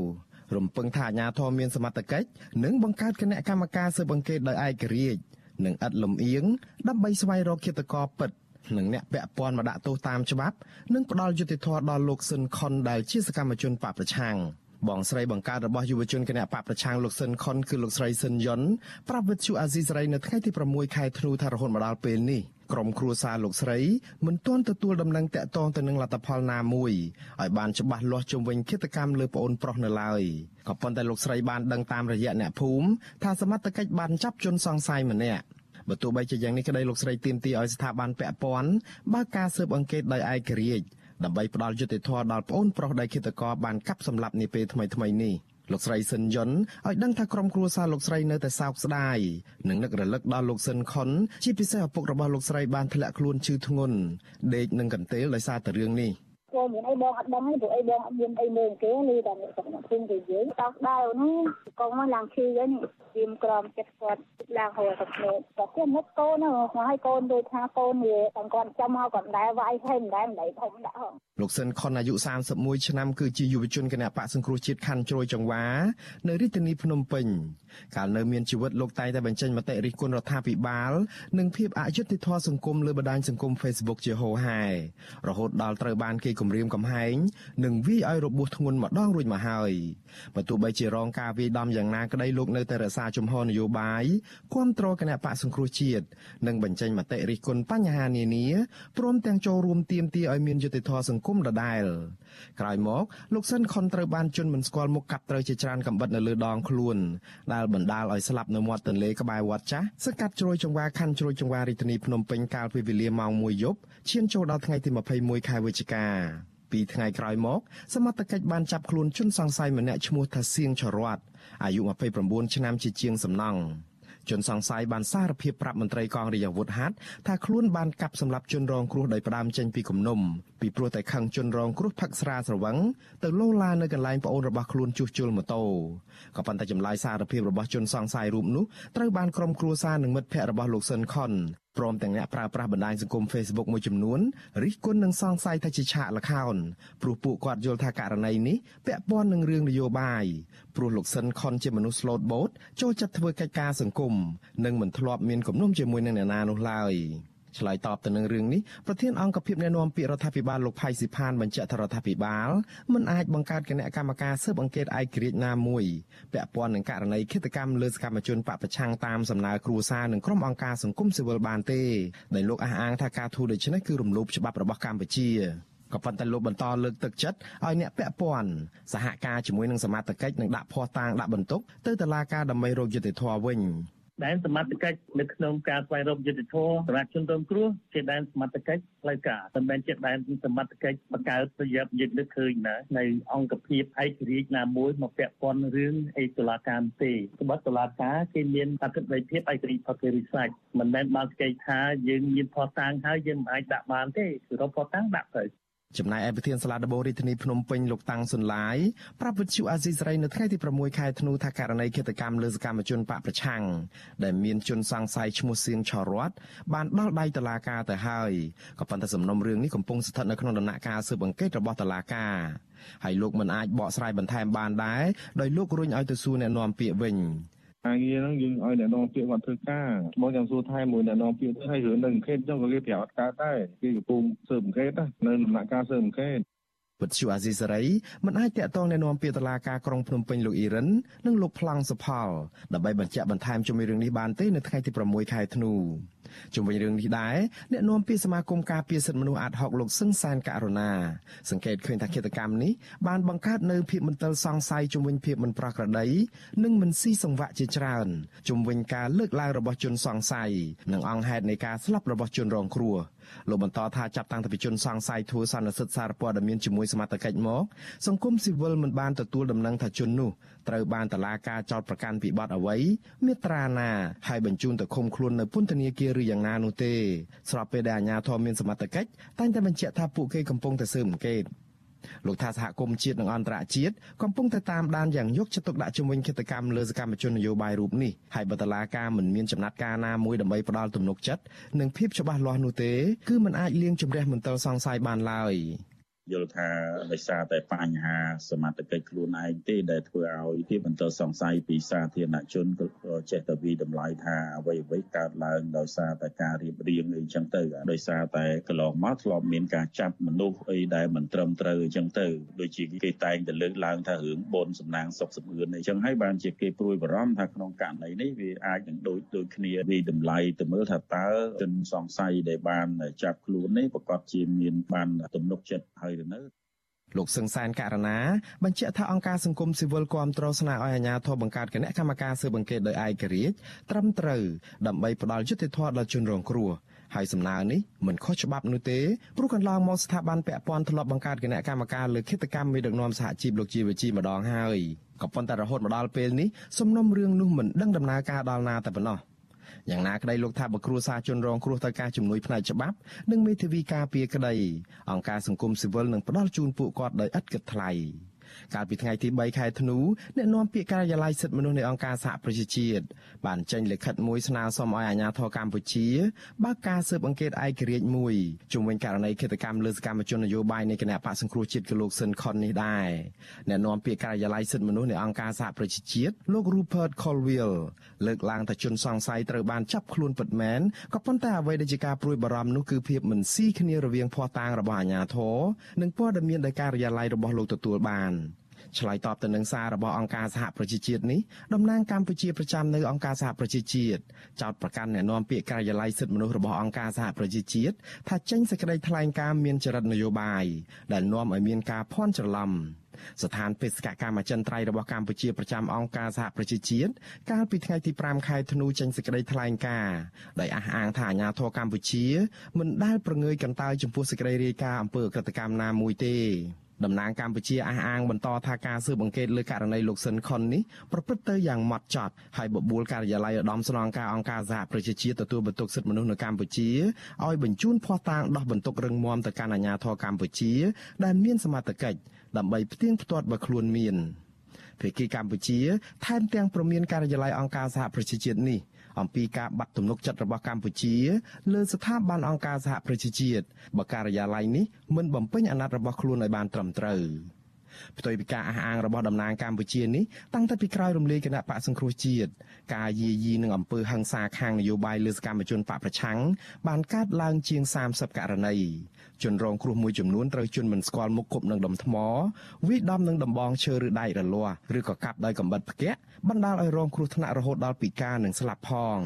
រំពឹងថាអាជ្ញាធរមានសមត្ថកិច្ចនឹងបង្កើតគណៈកម្មការស៊ើបអង្កេតដោយឯករាជ្យនិងឥតលំអៀងដើម្បីស្វែងរកឃាតករពិតនិងអ្នកពាក់ព័ន្ធមកដាក់ទោសតាមច្បាប់ និងផ្ដល់យុត្តិធម៌ដល់លោកស៊ិនខុនដែលជាសកម្មជនបកប្រឆាំង បងស្រីបង្កើតរបស់យុវជនគណៈបកប្រឆាំងលោកស៊ិនខុនគឺលោកស្រីស៊ិនយុនប្រាប់វិទ្យុអាស៊ីសេរីនៅថ្ងៃទី6ខែធ្នូថារហូតមកដល់ពេលនេះក្រុមគ្រួសារលោកស្រីមិនទាន់ទទួលដំណឹងតាក់ទងទៅនឹងលទ្ធផលណាមួយឲ្យបានច្បាស់លាស់ជុំវិញគិតកម្មលើប្អូនប្រុសនៅឡើយក៏ប៉ុន្តែលោកស្រីបានដឹងតាមរយៈអ្នកភូមិថាសមត្ថកិច្ចបានចាប់ជនសង្ស័យម្នាក់បើទោះបីជាយ៉ាងនេះក្តីលោកស្រីទាមទារឲ្យស្ថាប័នពាក់ព័ន្ធបើកការស៊ើបអង្កេតដោយឯករាជ្យ ដើម្បីផ្ដល់យុត្តិធម៌ដល់ប្អូនប្រុសដែលឃាតករបានកាប់សម្លាប់នាពេលថ្មីៗនេះលោកស្រីស៊ិនយុនឲ្យដឹងថាក្រុមគ្រួសារលោកស្រីនៅតែសោកស្ដាយនិងនឹករលឹកដល់លោកស៊ិនខុនជាពិសេសឪពុករបស់លោកស្រីបានធ្លាក់ខ្លួនឈឺធ្ងន់ដេកនឹងកន្ទេលដោយសារតែរឿងនេះ។ ចូលមានអីបងអត់ដឹងទេព្រោះអីបងអត់មានអីមើលគេលឺតែអ្នកក្នុងភូមិគេនិយាយតោះដែរហ្នឹងកងមកឡើងឈឺវិញទៀមក្រមចិត្តគាត់ឡើងហៅទៅគ្នាតែគេនឹកកូនហ្នឹងហើយកូនដូចថាកូនវាទាំងគាត់ចាំមកក៏មិនដែរវាយហើយមិនដែរមិនដែរធំដាក់ហងលោកសិនខុនអាយុ31ឆ្នាំគឺជាយុវជនគណៈបកសង្គ្រោះជាតិខណ្ឌជ្រោយចង្វានៅរាជធានីភ្នំពេញកាលនៅមានជីវិតលោកតែងតែបញ្ចេញមតិរិះគន់រដ្ឋាភិបាលនិងភាពអយុត្តិធម៌សង្គមលើបណ្ដាញសង្គម Facebook ជាហូរហែរហូតដល់ត្រូវបានគេគំរាមកំហែងនិងវាយឲ្យរបួសធ្ងន់ម្ដងរួចមកហើយបើទោះបីជារងការវាយដំយ៉ាងណាក្តីលោកនៅតែរក្សាជំហរនយោបាយគ្រប់គ្រងគណៈបកសង្គ្រោះជាតិនិងបញ្ចេញមតិរិះគន់បញ្ហានានាព្រមទាំងចូលរួមទាមទារឲ្យមានយុត្តិធម៌សង្គមដដែលក្រោយមកលោកសិនខុនត្រូវបានជន់មិនស្គាល់មុខកាប់ត្រូវជាច្រើនកំបិតនៅលើដងខ្លួនដែលបណ្ដាលឲ្យស្លាប់នៅមាត់ទន្លេក្បែរវត្តចាស់សកាត់ជ្រោយចង្វាខណ្ឌជ្រោយចង្វារាជធានីភ្នំពេញកាលពីវេលាម៉ោង1យប់ ឈានចូលដល់ថ្ងៃទី21ខែវិច្ឆិកាពីថ្ងៃក្រោយមក សមត្ថកិច្ចបានចាប់ខ្លួនជនសង្ស័យម្នាក់ឈ្មោះថាសៀងចរ័តអាយុ29ឆ្នាំជាជាងសំណង់ជនសង្ស័យបានសារភាពប្រាប់មន្ត្រីកងរាជអាវុធហត្ថថាខ្លួនបានកាប់សម្លាប់ជនរងគ្រោះដោយផ្ដាំចេញពីគំនុំពីព្រោះតែខឹងជនរងគ្រោះផឹកស្រាស្រវឹងទៅលោឡានៅកន្លែងប្អូនរបស់ខ្លួនជួសជុលម៉ូតូក៏ប៉ុន្តែចម្លើយសារភាពរបស់ជនសង្ស័យរូបនោះត្រូវបានក្រុមគ្រួសារនិងមិត្តភ័ក្តិរបស់លោកស៊ិនខុន ព្រមទាំងអ្នកប្រើប្រាស់បណ្ដាញសង្គម Facebook មួយចំនួនរិះគន់និងសង្ស័យថាជាឆាកល្ខោនព្រោះពួកគាត់យល់ថាករណីនេះពាក់ព័ន្ធនឹងរឿងនយោបាយព្រោះលោកសិនខុនជាមនុស្សស្លូតបូតចូលចិត្តធ្វើកិច្ចការសង្គមនិងមិនធ្លាប់មានគំនុំជាមួយនឹងអ្នកណានោះឡើយ។ ឆ្លើយតបទៅនឹងរឿងនេះប្រធានអង្គភិបអ្នកណែនាំពាក្យរដ្ឋាភិបាលលោកផៃស៊ីផានបញ្ជាក់ថារដ្ឋាភិបាលមិនអាចបង្កើតគណៈកម្មការស៊ើបអង្កេតឯករាជ្យណាមួយពាក់ព័ន្ធនឹងករណីឃាតកម្មលើសកម្មជនបពប្រឆាំងតាមសំណើគ្រួសារនិងក្រុមអង្គការសង្គមស៊ីវិលបានទេដែលលោកអះអាងថាការធូរដូច្នេះគឺរំលោភច្បាប់របស់កម្ពុជាក៏ប៉ុន្តែលោកបន្តលើកទឹកចិត្តឲ្យអ្នកពាក់ព័ន្ធសហការជាមួយនឹងសមាជិកនិងដាក់ភ័ស្តុតាងដាក់បន្ទុកទៅតុលាការដើម្បីរកយុត្តិធម៌វិញ ដែនសមត្ថកិច្ចនៅក្នុងការស្វែងរកយុត្តិធម៌សម្រាប់ជនរងគ្រោះជាដែនសមត្ថកិច្ចផ្លូវការមិនមែនជាដែនសមត្ថកិច្ចបង្កើតប្រយោជន៍យើងនឹកឃើញណានៅអង្គភាពឯករាជ្យណាមួយមកពាក់ព័ន្ធរឿងអេតុលាការទេសម្បត្តិតុលាការគេមានអធិបតេយ្យភាពឯករាជ្យផុតគេរិះសាច់មិនមែនបានស្គាល់ថាយើងមានផតតាំងហើយយើងមិនអាចដាក់បានទេគឺរកផតតាំងដាក់ទៅ ចំណែកឯប្រធានសាលាដំបងរាជធានីភ្នំពេញលោកតាំងសុនឡាយប្រាប់វិទ្យុអាស៊ីសេរីនៅថ្ងៃទី6ខែធ្នូថាករណីឃាតកម្មលើសកម្មជនបកប្រឆាំងដែលមានជនសង្ស័យឈ្មោះសៀងឆរតបានដល់ដៃតុលាការទៅហើយក៏ប៉ុន្តែសំណុំរឿងនេះកំពុងស្ថិតនៅក្នុងដំណាក់កាលស៊ើបអង្កេតរបស់តុលាការហើយលោកមិនអាចបកស្រាយបន្ថែមបានដែរដោយលោករុញឲ្យទៅសួរអ្នកនាំពាក្យវិញ ការងារហ្នឹងយើងឲ្យអ្នកនាំពាក្យគាត់ធ្វើការមកចាំសួរថែមួយអ្នកនាំពាក្យទៅឲ្យរឿងនឹងអង្កេតចុះក៏គេប្រាប់អត់កើតដែរគេកំពុងស៊ើបអង្កេតនៅដំណាក់កាលស៊ើបអង្កេត វត្តជូអាស៊ីសេរីមិនអាចតាក់ទងណែនាំពីតឡាការក្រុងភ្នំពេញលោកអ៊ីរ៉ាននិងលោកប្លង់សុផលដើម្បីបញ្ជាក់បន្ថែមជុំវិញរឿងនេះបានទេនៅថ្ងៃទី6ខែធ្នូជុំវិញរឿងនេះដែរអ្នកនាំពាក្យសមាគមការពារសិទ្ធិមនុស្សអាត់ហុកលោកសឹងសានករណាសង្កេតឃើញថាកិច្ចកម្មនេះបានបង្កើតនៅភាពមន្ទិលសង្ស័យជុំវិញភាពមិនប្រក្រតីនិងមិនស៊ីសង្វាក់ជាច្រើនជុំវិញការលើកឡើងរបស់ជនសង្ស័យនិងអង្គហេតុនៃការស្លាប់របស់ជនរងគ្រោះ។ លោកបន្តថាចាប់តាំងពីជនសង្ស័យធ្វើសន្និសិទសារព័ត៌មានជាមួយសមត្ថកិច្ចមកសង្គមស៊ីវិលមិនបានទទួលដំណឹងថាជននោះត្រូវបានតឡាការចោតប្រកាន់ពីបទអ្វីមេត្រាណាហើយបញ្ជូនទៅឃុំខ្លួននៅពន្ធនាគារឬយ៉ាងណានោះទេស្របពេលដែលអាជ្ញាធរមានសមត្ថកិច្ចតែងតែបញ្ជាក់ថាពួកគេកំពុងតែស៊ើបអង្កេត លោកថាសហគមន៍ជាតិនិងអន្តរជាតិកំពុងតែតាមដានយ៉ាងយកចិត្តទុកដាក់ជំវិញគិតកម្មលើសកម្មជននយោបាយរូបនេះហើយបតឡាការមិនមានចំណាត់ការណាមួយដើម្បីផ្ដាល់ទំនុកចិត្តនិងភាពច្បាស់លាស់នោះទេគឺมันអាចលៀងជំរះមន្ទិលសង្ស័យបានឡើយ។ យល់ថាដោយសារតែបញ្ហាសមត្ថកិច្ចខ្លួនឯងទេដែលធ្វើឲ្យភាពបន្តសង្ស័យពីសាធារណជនក៏ចេះតែវិតម្លៃថាអ្វីអ្វីកើតឡើងដោយសារតែការរៀបរៀងអីចឹងទៅដោយសារតែកន្លងមកធ្លាប់មានការចាប់មនុស្សអីដែលមិនត្រឹមត្រូវអីចឹងទៅដូចជាគេតែងតែលើកឡើងថារឿងបនសំណាងសុកសំអឿនអីចឹងហើយបានជាគេព្រួយបារម្ភថាក្នុងករណីនេះវាអាចនឹងដូចដូចគ្នាវិតម្លៃទៅមើលថាតើជនសង្ស័យដែលបានចាប់ខ្លួននេះប្រកាសជាមានបានទំនុកចិត្តហើយទៅនៅលោកសឹងសានករណាបញ្ជាក់ថាអង្គការសង្គមស៊ីវិលគាំទ្រស្នើឲ្យអាជ្ញាធរបង្កើតគណៈកម្មការស៊ើបអង្កេតដោយឯករាជ្យត្រឹមត្រូវដើម្បីផ្ដល់យុត្តិធម៌ដល់ជនរងគ្រោះហើយសំណើនេះមិនខុសច្បាប់នោះទេព្រោះកន្លងមកស្ថាប័នពាក់ព័ន្ធធ្លាប់បង្កើតគណៈកម្មការលើឃាតកម្មមេដឹកនាំសហជីពលោកជីវជីម្ដងហើយក៏ប៉ុន្តែរហូតមកដល់ពេលនេះសំណុំរឿងនោះមិនដឹងដំណើរការដល់ណាតែប៉ុណ្ណោះ យ៉ាងណាក្តីលោកថាបើគ្រួសារជនរងគ្រោះត្រូវការជំនួយផ្នែកច្បាប់និងមេធាវីការពារក្តីអង្គការសង្គមស៊ីវិលនឹងផ្ដល់ជូនពួកគាត់ដោយឥតគិតថ្លៃ។ កាលពីថ្ងៃទី3ខែធ្នូអ្នកនាំពាក្យការិយាល័យសិទ្ធិមនុស្សនៃអង្គការសហប្រជាជាតិបានចេញលិខិតមួយស្នើសុំឲ្យអាជ្ញាធរកម្ពុជាបើកការស៊ើបអង្កេតឯករាជ្យមួយជុំវិញករណីឃាតកម្មលើសកម្មជននយោបាយនៃគណៈបកសង្គ្រោះជាតិគឺលោកស៊ិនខុននេះដែរអ្នកនាំពាក្យការិយាល័យសិទ្ធិមនុស្សនៃអង្គការសហប្រជាជាតិលោក Rupert Colville លើកឡើងថាជនសង្ស័យត្រូវបានចាប់ខ្លួនពិតមែនក៏ប៉ុន្តែអ្វីដែលជាការព្រួយបារម្ភនោះគឺភាពមិនស៊ីគ្នារវាងភ័ស្តុតាងរបស់អាជ្ញាធរនិងព័ត៌មានដែលការិយាល័យរបស់លោកទទួលបាន ឆ្លើយតបទៅនឹងសាររបស់អង្គការសហប្រជាជាតិនេះតំណាងកម្ពុជាប្រចាំនៅអង្គការសហប្រជាជាតិចោទប្រកាន់អ្នកនាំពាក្យការិយាល័យសិទ្ធិមនុស្សរបស់អង្គការសហប្រជាជាតិថាចេញសេចក្តីថ្លែងការណ៍មានចរិតនយោបាយដែលនាំឲ្យមានការភ័ន្តច្រឡំស្ថានបេសកកម្មអចិន្ត្រៃយ៍របស់កម្ពុជាប្រចាំអង្គការសហប្រជាជាតិកាលពីថ្ងៃទី5ខែធ្នូចេញសេចក្តីថ្លែងការណ៍ដោយអះអាងថាអាញាធរកម្ពុជាមិនដែលប្រងើយកន្តើយចំពោះសេចក្តីរាយការណ៍អំពើអក្រកម្មណាមួយទេ តំណាងកម្ពុជាអះអាងបន្តថាការស៊ើបអង្កេតលើករណីលោកស៊ិនខុននេះប្រព្រឹត្តទៅយ៉ាងម៉ត់ចត់ហើយបបួលការិយាល័យឧត្តមស្នងការអង្គការសហប្រជាជាតិទទួលបន្ទុកសិទ្ធិមនុស្សនៅកម្ពុជាឲ្យបញ្ជូនភស្តុតាងដោះបន្ទុករឹងមាំទៅកាន់អាជ្ញាធរកម្ពុជា ដែលមានសមត្ថកិច្ចដើម្បីផ្ទៀងផ្ទាត់បើខ្លួនមានភាគីកម្ពុជា ថែមទាំងប្រមានការិយាល័យអង្គការសហប្រជាជាតិនេះ អំពីការបាត់ទំនុកចិត្តរបស់កម្ពុជា លើស្ថាប័នអង្គការសហប្រជាជាតិបើការិយាល័យនេះមិនបំពេញអាណត្តិរបស់ខ្លួនឲ្យបានត្រឹមត្រូវ ផ្ទុយពីការអះអាងរបស់តំណាងកម្ពុជានេះតាំងតែពីក្រោយរំលាយគណៈបកសង្គ្រោះជាតិការយាយីនឹងអំពើហិង្សាខាងនយោបាយលើសកម្មជនបកប្រឆាំងបានកើតឡើងជាង30ករណីជនរងគ្រោះមួយចំនួនត្រូវជន់មិនស្គាល់មុខគប់នឹងដុំថ្មវាយដំនឹងដំបងឈើឬដែករលាស់ឬក៏កាប់ដោយកំបិតផ្គាក់បណ្ដាលឲ្យរងគ្រោះថ្នាក់រហូតដល់ពិការនិងស្លាប់ផង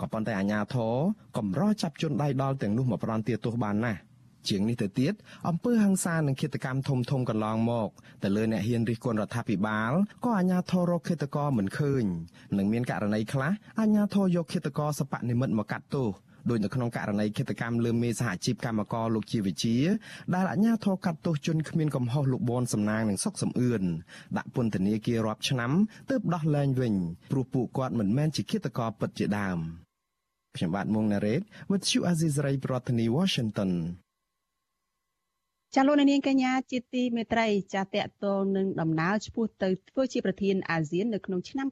ក៏ប៉ុន្តែអាជ្ញាធរកម្រចាប់ជនដៃដល់ទាំងនោះមកផ្ដន់ទាទោសបានណាស់ ជាងនេះទៅទៀតអំពើហ ংস ានិងឃាតកម្មធំធំកន្លងមកទៅលើអ្នកហ៊ានរិះគន់រដ្ឋាភិបាលក៏អាជ្ញាធររកឃាតករមិនឃើញនិងមានករណីខ្លះអាជ្ញាធរយកឃាតករសពនិមិត្តមកកាត់ទោសដោយនៅក្នុងករណីឃាតកម្មលើមេសហជីពកម្មករលោកជាវិជាដែលអាជ្ញាធរកាត់ទោសជនគ្មានកំហុសលោកបនសំណាងនិងសុកសំអឿនដាក់ពន្ធនាគាររាប់ឆ្នាំទើបដោះលែងវិញព្រោះពួកគាត់មិនមែនជាឃាតករពិតជាដើមខ្ញុំបាទមុងណារ៉េត With you Azizray ប្រធានាទី Washington ចាលោកនាងកញ្ញាជាទីមេត្រីចាតកតងនឹងដំណើរឆ្ពោះទៅធ្វើជាប្រធានអាស៊ាននៅក្នុងឆ្នាំ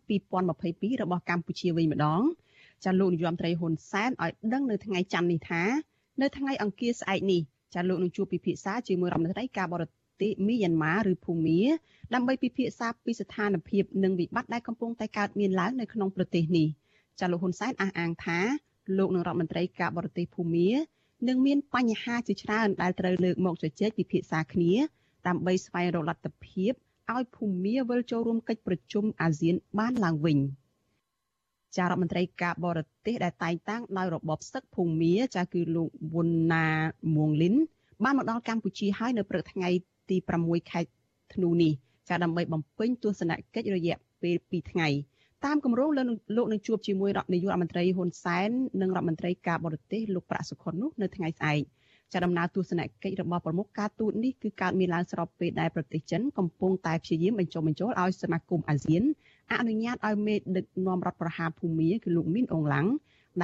2022របស់កម្ពុជាវិញម្ដងចាលោកនាយរដ្ឋមន្ត្រីហ៊ុនសែនឲ្យដឹងនៅថ្ងៃច័ន្ទនេះថានៅថ្ងៃអង្គារស្អែកនេះចាលោកនឹងជួបពិភាក្សាជាមួយរដ្ឋមន្ត្រីការបរទេសមីយ៉ាន់ម៉ាឬភូមាដើម្បីពិភាក្សាពីស្ថានភាពនិងវិបត្តិដែលកំពុងតែកើតមានឡើងនៅក្នុងប្រទេសនេះចាលោកហ៊ុនសែនអះអាងថាលោកនឹងរដ្ឋមន្ត្រីការបរទេសភូមា នឹងមានបញ្ហាជាច្រើនដែលត្រូវលើកមកជជែកពិភាក្សាគ្នាដើម្បីស្វែងរកលទ្ធភាពឲ្យភូមាវិលចូលរួមកិច្ចប្រជុំអាស៊ានបានឡើងវិញចារដ្ឋមន្ត្រីការបរទេសដែលតែងតាំងដោយរបបសឹកភូមាចាគឺលោកវុនណាមួងលីនបានមកដល់កម្ពុជាហើយនៅព្រឹកថ្ងៃទី6ខែធ្នូនេះចាដើម្បីបំពេញទស្សនកិច្ចរយៈពេល2ថ្ងៃ តាមគម្រោងលោកនឹងជួបជាមួយរដ្ឋនាយករដ្ឋមន្ត្រីហ៊ុនសែននិងរដ្ឋមន្ត្រីការបរទេសលោកប្រាក់សុខុននោះនៅថ្ងៃស្អែកចាដំណើរទស្សនកិច្ចរបស់ប្រមុខការទូតនេះគឺកើតមានឡើងស្របពេលដែលប្រទេសចិនកំពុងតែព្យាយាមបញ្ចុះបញ្ចូលឲ្យសមាគមអាស៊ានអនុញ្ញាតឲ្យមេដឹកនាំរដ្ឋប្រហារភូមាគឺលោកមីនអងឡាំង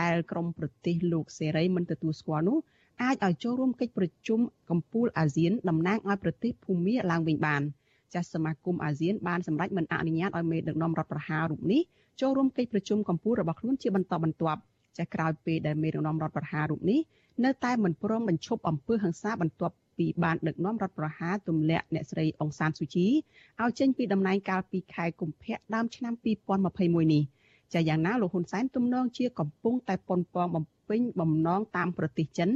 ដែលក្រមប្រទេសលោកសេរីមិនទទួលស្គាល់នោះអាចឲ្យចូលរួមកិច្ចប្រជុំកម្ពុជាអាស៊ានតំណាងឲ្យប្រទេសភូមាឡើងវិញបាន។ ចាស់សមាគមអាស៊ានបានសម្រេចមិនអនុញ្ញាតឲ្យមេដឹកនាំរដ្ឋប្រហាររូបនេះចូលរួមកិច្ចប្រជុំកម្ពុជារបស់ខ្លួនជាបន្តបន្ទាប់ចាស់ក្រោយពេលដែលមេដឹកនាំរដ្ឋប្រហាររូបនេះនៅតែមិនព្រមបញ្ឈប់អំពើហិង្សាបន្ទាប់ពីបានដឹកនាំរដ្ឋប្រហារទម្លាក់អ្នកស្រីអង្សានស៊ូជីឲ្យចេញពីតំណែងកាលពីខែកុម្ភៈដើមឆ្នាំ2021នេះចាយ៉ាងណាលោកហ៊ុនសែនទំនងជាកំពុងតែប៉ុនប៉ងបំពេញបំណងតាមប្រទេសចិន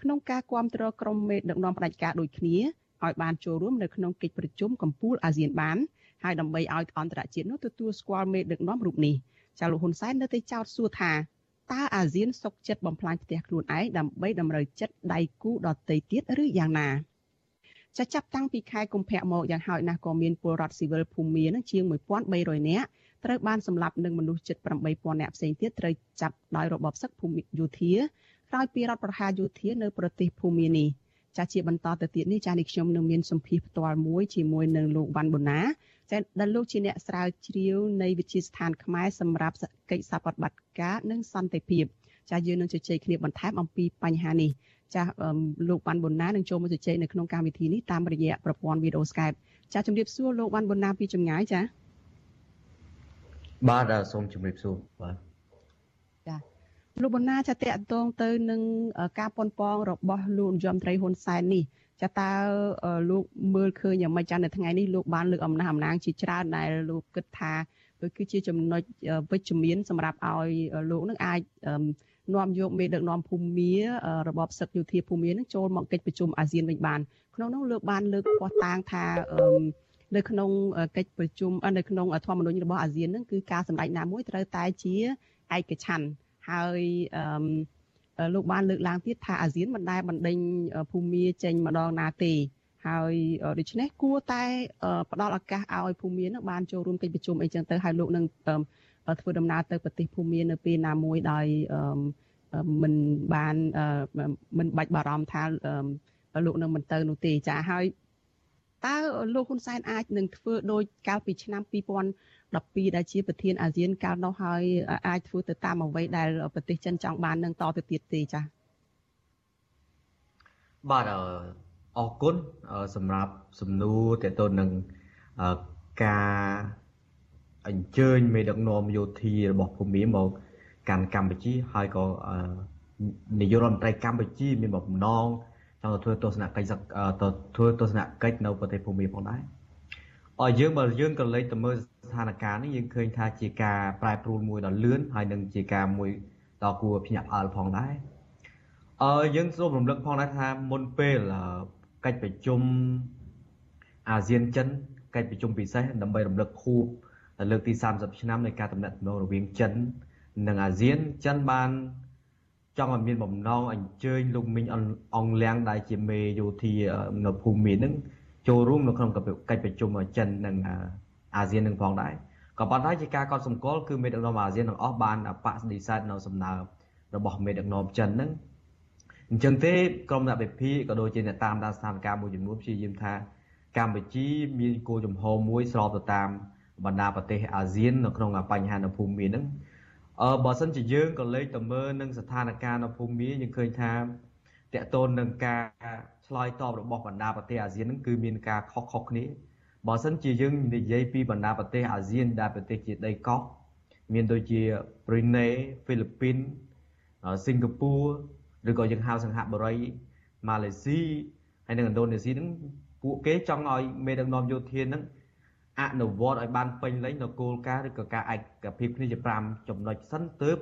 ក្នុងការគ្រប់គ្រងក្រុមមេដឹកនាំផ្ដាច់ការដូចគ្នា ឲ្យបានចូលរួមនៅក្នុងកិច្ចប្រជុំកំពូលអាស៊ានបានហើយដើម្បីឲ្យអន្តរជាតិនោះទទួលស្គាល់មេដឹកនាំរូបនេះចាលោកហ៊ុនសែននៅតែចោទសួរថាតើអាស៊ានសុកចិត្តបំផ្លាញផ្ទះខ្លួនឯងដើម្បីតម្រូវចិត្តដៃគូដទៃទៀតឬយ៉ាងណាចាចាប់តាំងពីខែកុម្ភៈមកយ៉ាងហោចណាស់ក៏មានពលរដ្ឋស៊ីវិលភូមានឹងជាង1300នាក់ត្រូវបានសម្លាប់និងមនុស្សជិត8000នាក់ផ្សេងទៀតត្រូវចាប់ដោយរបបសឹកភូមិយោធាក្រោយពីរដ្ឋប្រហារយោធានៅប្រទេសភូមានេះ ចាស់ជាបន្តទៅទៀតនេះចាស់នេះខ្ញុំនឹងមានសម្ភារផ្ទាល់មួយជាមួយនឹងលោកវ៉ាន់បូណាចាដែលលោកជាអ្នកស្រាវជ្រាវនៃវិទ្យាស្ថានខ្មែរសម្រាប់កិច្ចសហប្រតិបត្តិការនិងសន្តិភាពចាយើងនឹងជជែកគ្នាបន្ថែមអំពីបញ្ហានេះចាលោកវ៉ាន់បូណានឹងចូលមកជជែកនៅក្នុងកម្មវិធីនេះតាមរយៈប្រព័ន្ធវីដេអូ Skype ចាជំរាបសួរលោកវ៉ាន់បូណាពីចម្ងាយចាបាទសូមជំរាបសួរបាទ លោកបណ្ណាចាតកតងទៅនឹងការប៉ុនប៉ងរបស់លោកនាយរដ្ឋមន្ត្រីហ៊ុនសែននេះចាតើលោកមើលឃើញយ៉ាងម៉េចចានៅថ្ងៃនេះលោកបានលើកអំណះអំណាងជាច្រើនដែលលោកគិតថាវាគឺជាចំណុចវិជ្ជមានសម្រាប់ឲ្យលោកនឹងអាចនាំយកមេដឹកនាំភូមិរបបសឹកយោធាភូមិនឹងចូលមកកិច្ចប្រជុំអាស៊ានវិញបានក្នុងនោះលោកបានលើកពោះតាងថានៅក្នុងកិច្ចប្រជុំនៅក្នុងធម្មនុញ្ញរបស់អាស៊ាននឹងគឺការសម្ដែងណាមួយត្រូវតែជាឯកច្ឆន្ទ ហើយអឺលោកបានលើកឡើងទៀតថាអាស៊ានមិនដែលបណ្ដេញភូមាចេញម្ដងណាទេហើយដូច្នេះគួរតែផ្ដល់ឱកាសឲ្យភូមានឹងបានចូលរួមកិច្ចប្រជុំអីចឹងទៅហើយលោកនឹងធ្វើដំណើរទៅប្រទេសភូមានៅពេលណាមួយដោយមិនបានមិនបាច់បារម្ភថាលោកនឹងមិនទៅនោះទេចាហើយតើលោកហ៊ុនសែនអាចនឹងធ្វើដោយកាលពីឆ្នាំ2000 12ដែលជាប្រធានអាស៊ានកាលនោះហើយអាចធ្វើទៅតាមអ្វីដែលប្រទេសចិនចង់បាននឹងតទៅទៀតទេចា៎បាទអរគុណសម្រាប់សំណួរតទៅនឹងការអញ្ជើញមេដឹកនាំយោធារបស់ភូមិមកកាន់កម្ពុជាហើយក៏នាយករដ្ឋមន្ត្រីកម្ពុជាមានបំណងចង់ទៅធ្វើទស្សនកិច្ចទៅធ្វើទស្សនកិច្ចនៅប្រទេសភូមាផងដែរអរយើងបើយើងក៏លេចទៅមើលស្ថានភាពនេះយើងឃើញថាជាការប្រែប្រួលមួយដ៏លឿនហើយនឹងជាការមួយដ៏គួរភ្ញាក់ផ្អើលផងដែរអឺយើងសូមរំលឹកផងដែរថាមុនពេលកិច្ចប្រជុំអាស៊ានចិនកិច្ចប្រជុំពិសេសដើម្បីរំលឹកខួបលើកទី30ឆ្នាំនៃការតំណាក់តំណងរវាងចិន និងអាស៊ានចិនបានចង់ឲ្យមានបំណងអញ្ជើញលោកមីងអងលៀងដែលជាមេយោធានៅភូមិមាននឹងចូលរួមនៅក្នុងកិច្ចប្រជុំចិននិង អាស៊ាននឹងផងដែរក៏ប៉ុន្តែជាការកត់សម្គាល់គឺមេដឹកនាំអាស៊ានទាំងអស់បានបដិសេធនៅសំណើរបស់មេដឹកនាំចិនហ្នឹងអញ្ចឹងទេក្រុមអ្នកវិភាគក៏ដូចជាអ្នកតាមដានស្ថានភាពមួយចំនួនព្យាយាមថាកម្ពុជាមានគោលចំហមួយស្របទៅតាមបណ្ដាប្រទេសអាស៊ាននៅក្នុងបញ្ហានៅភូមិមានហ្នឹងអឺបើសិនជាយើងក៏លេខទៅមើលនឹងស្ថានភាពនៅភូមិមានយើងឃើញថាតកតូននឹងការឆ្លើយតបរបស់បណ្ដាប្រទេសអាស៊ានហ្នឹងគឺមានការខុសៗគ្នា បើសិនជាយើងនិយាយពីបណ្ដាប្រទេសអាស៊ានដែលប្រទេសជាដីកោះមានដូចជាប្រ៊ុយណេហ្វីលីពីនសិង្ហបុរីឬក៏យើងហៅសង្ហបុរីម៉ាឡេស៊ីហើយនិងឥណ្ឌូនេស៊ីហ្នឹងពួកគេចង់ឲ្យមេដឹកនាំយោធាហ្នឹងអនុវត្តឲ្យបានពេញលេញនៅគោលការណ៍ឬក៏ការឯកភាពគ្នាជា5ចំណុចសិនទើប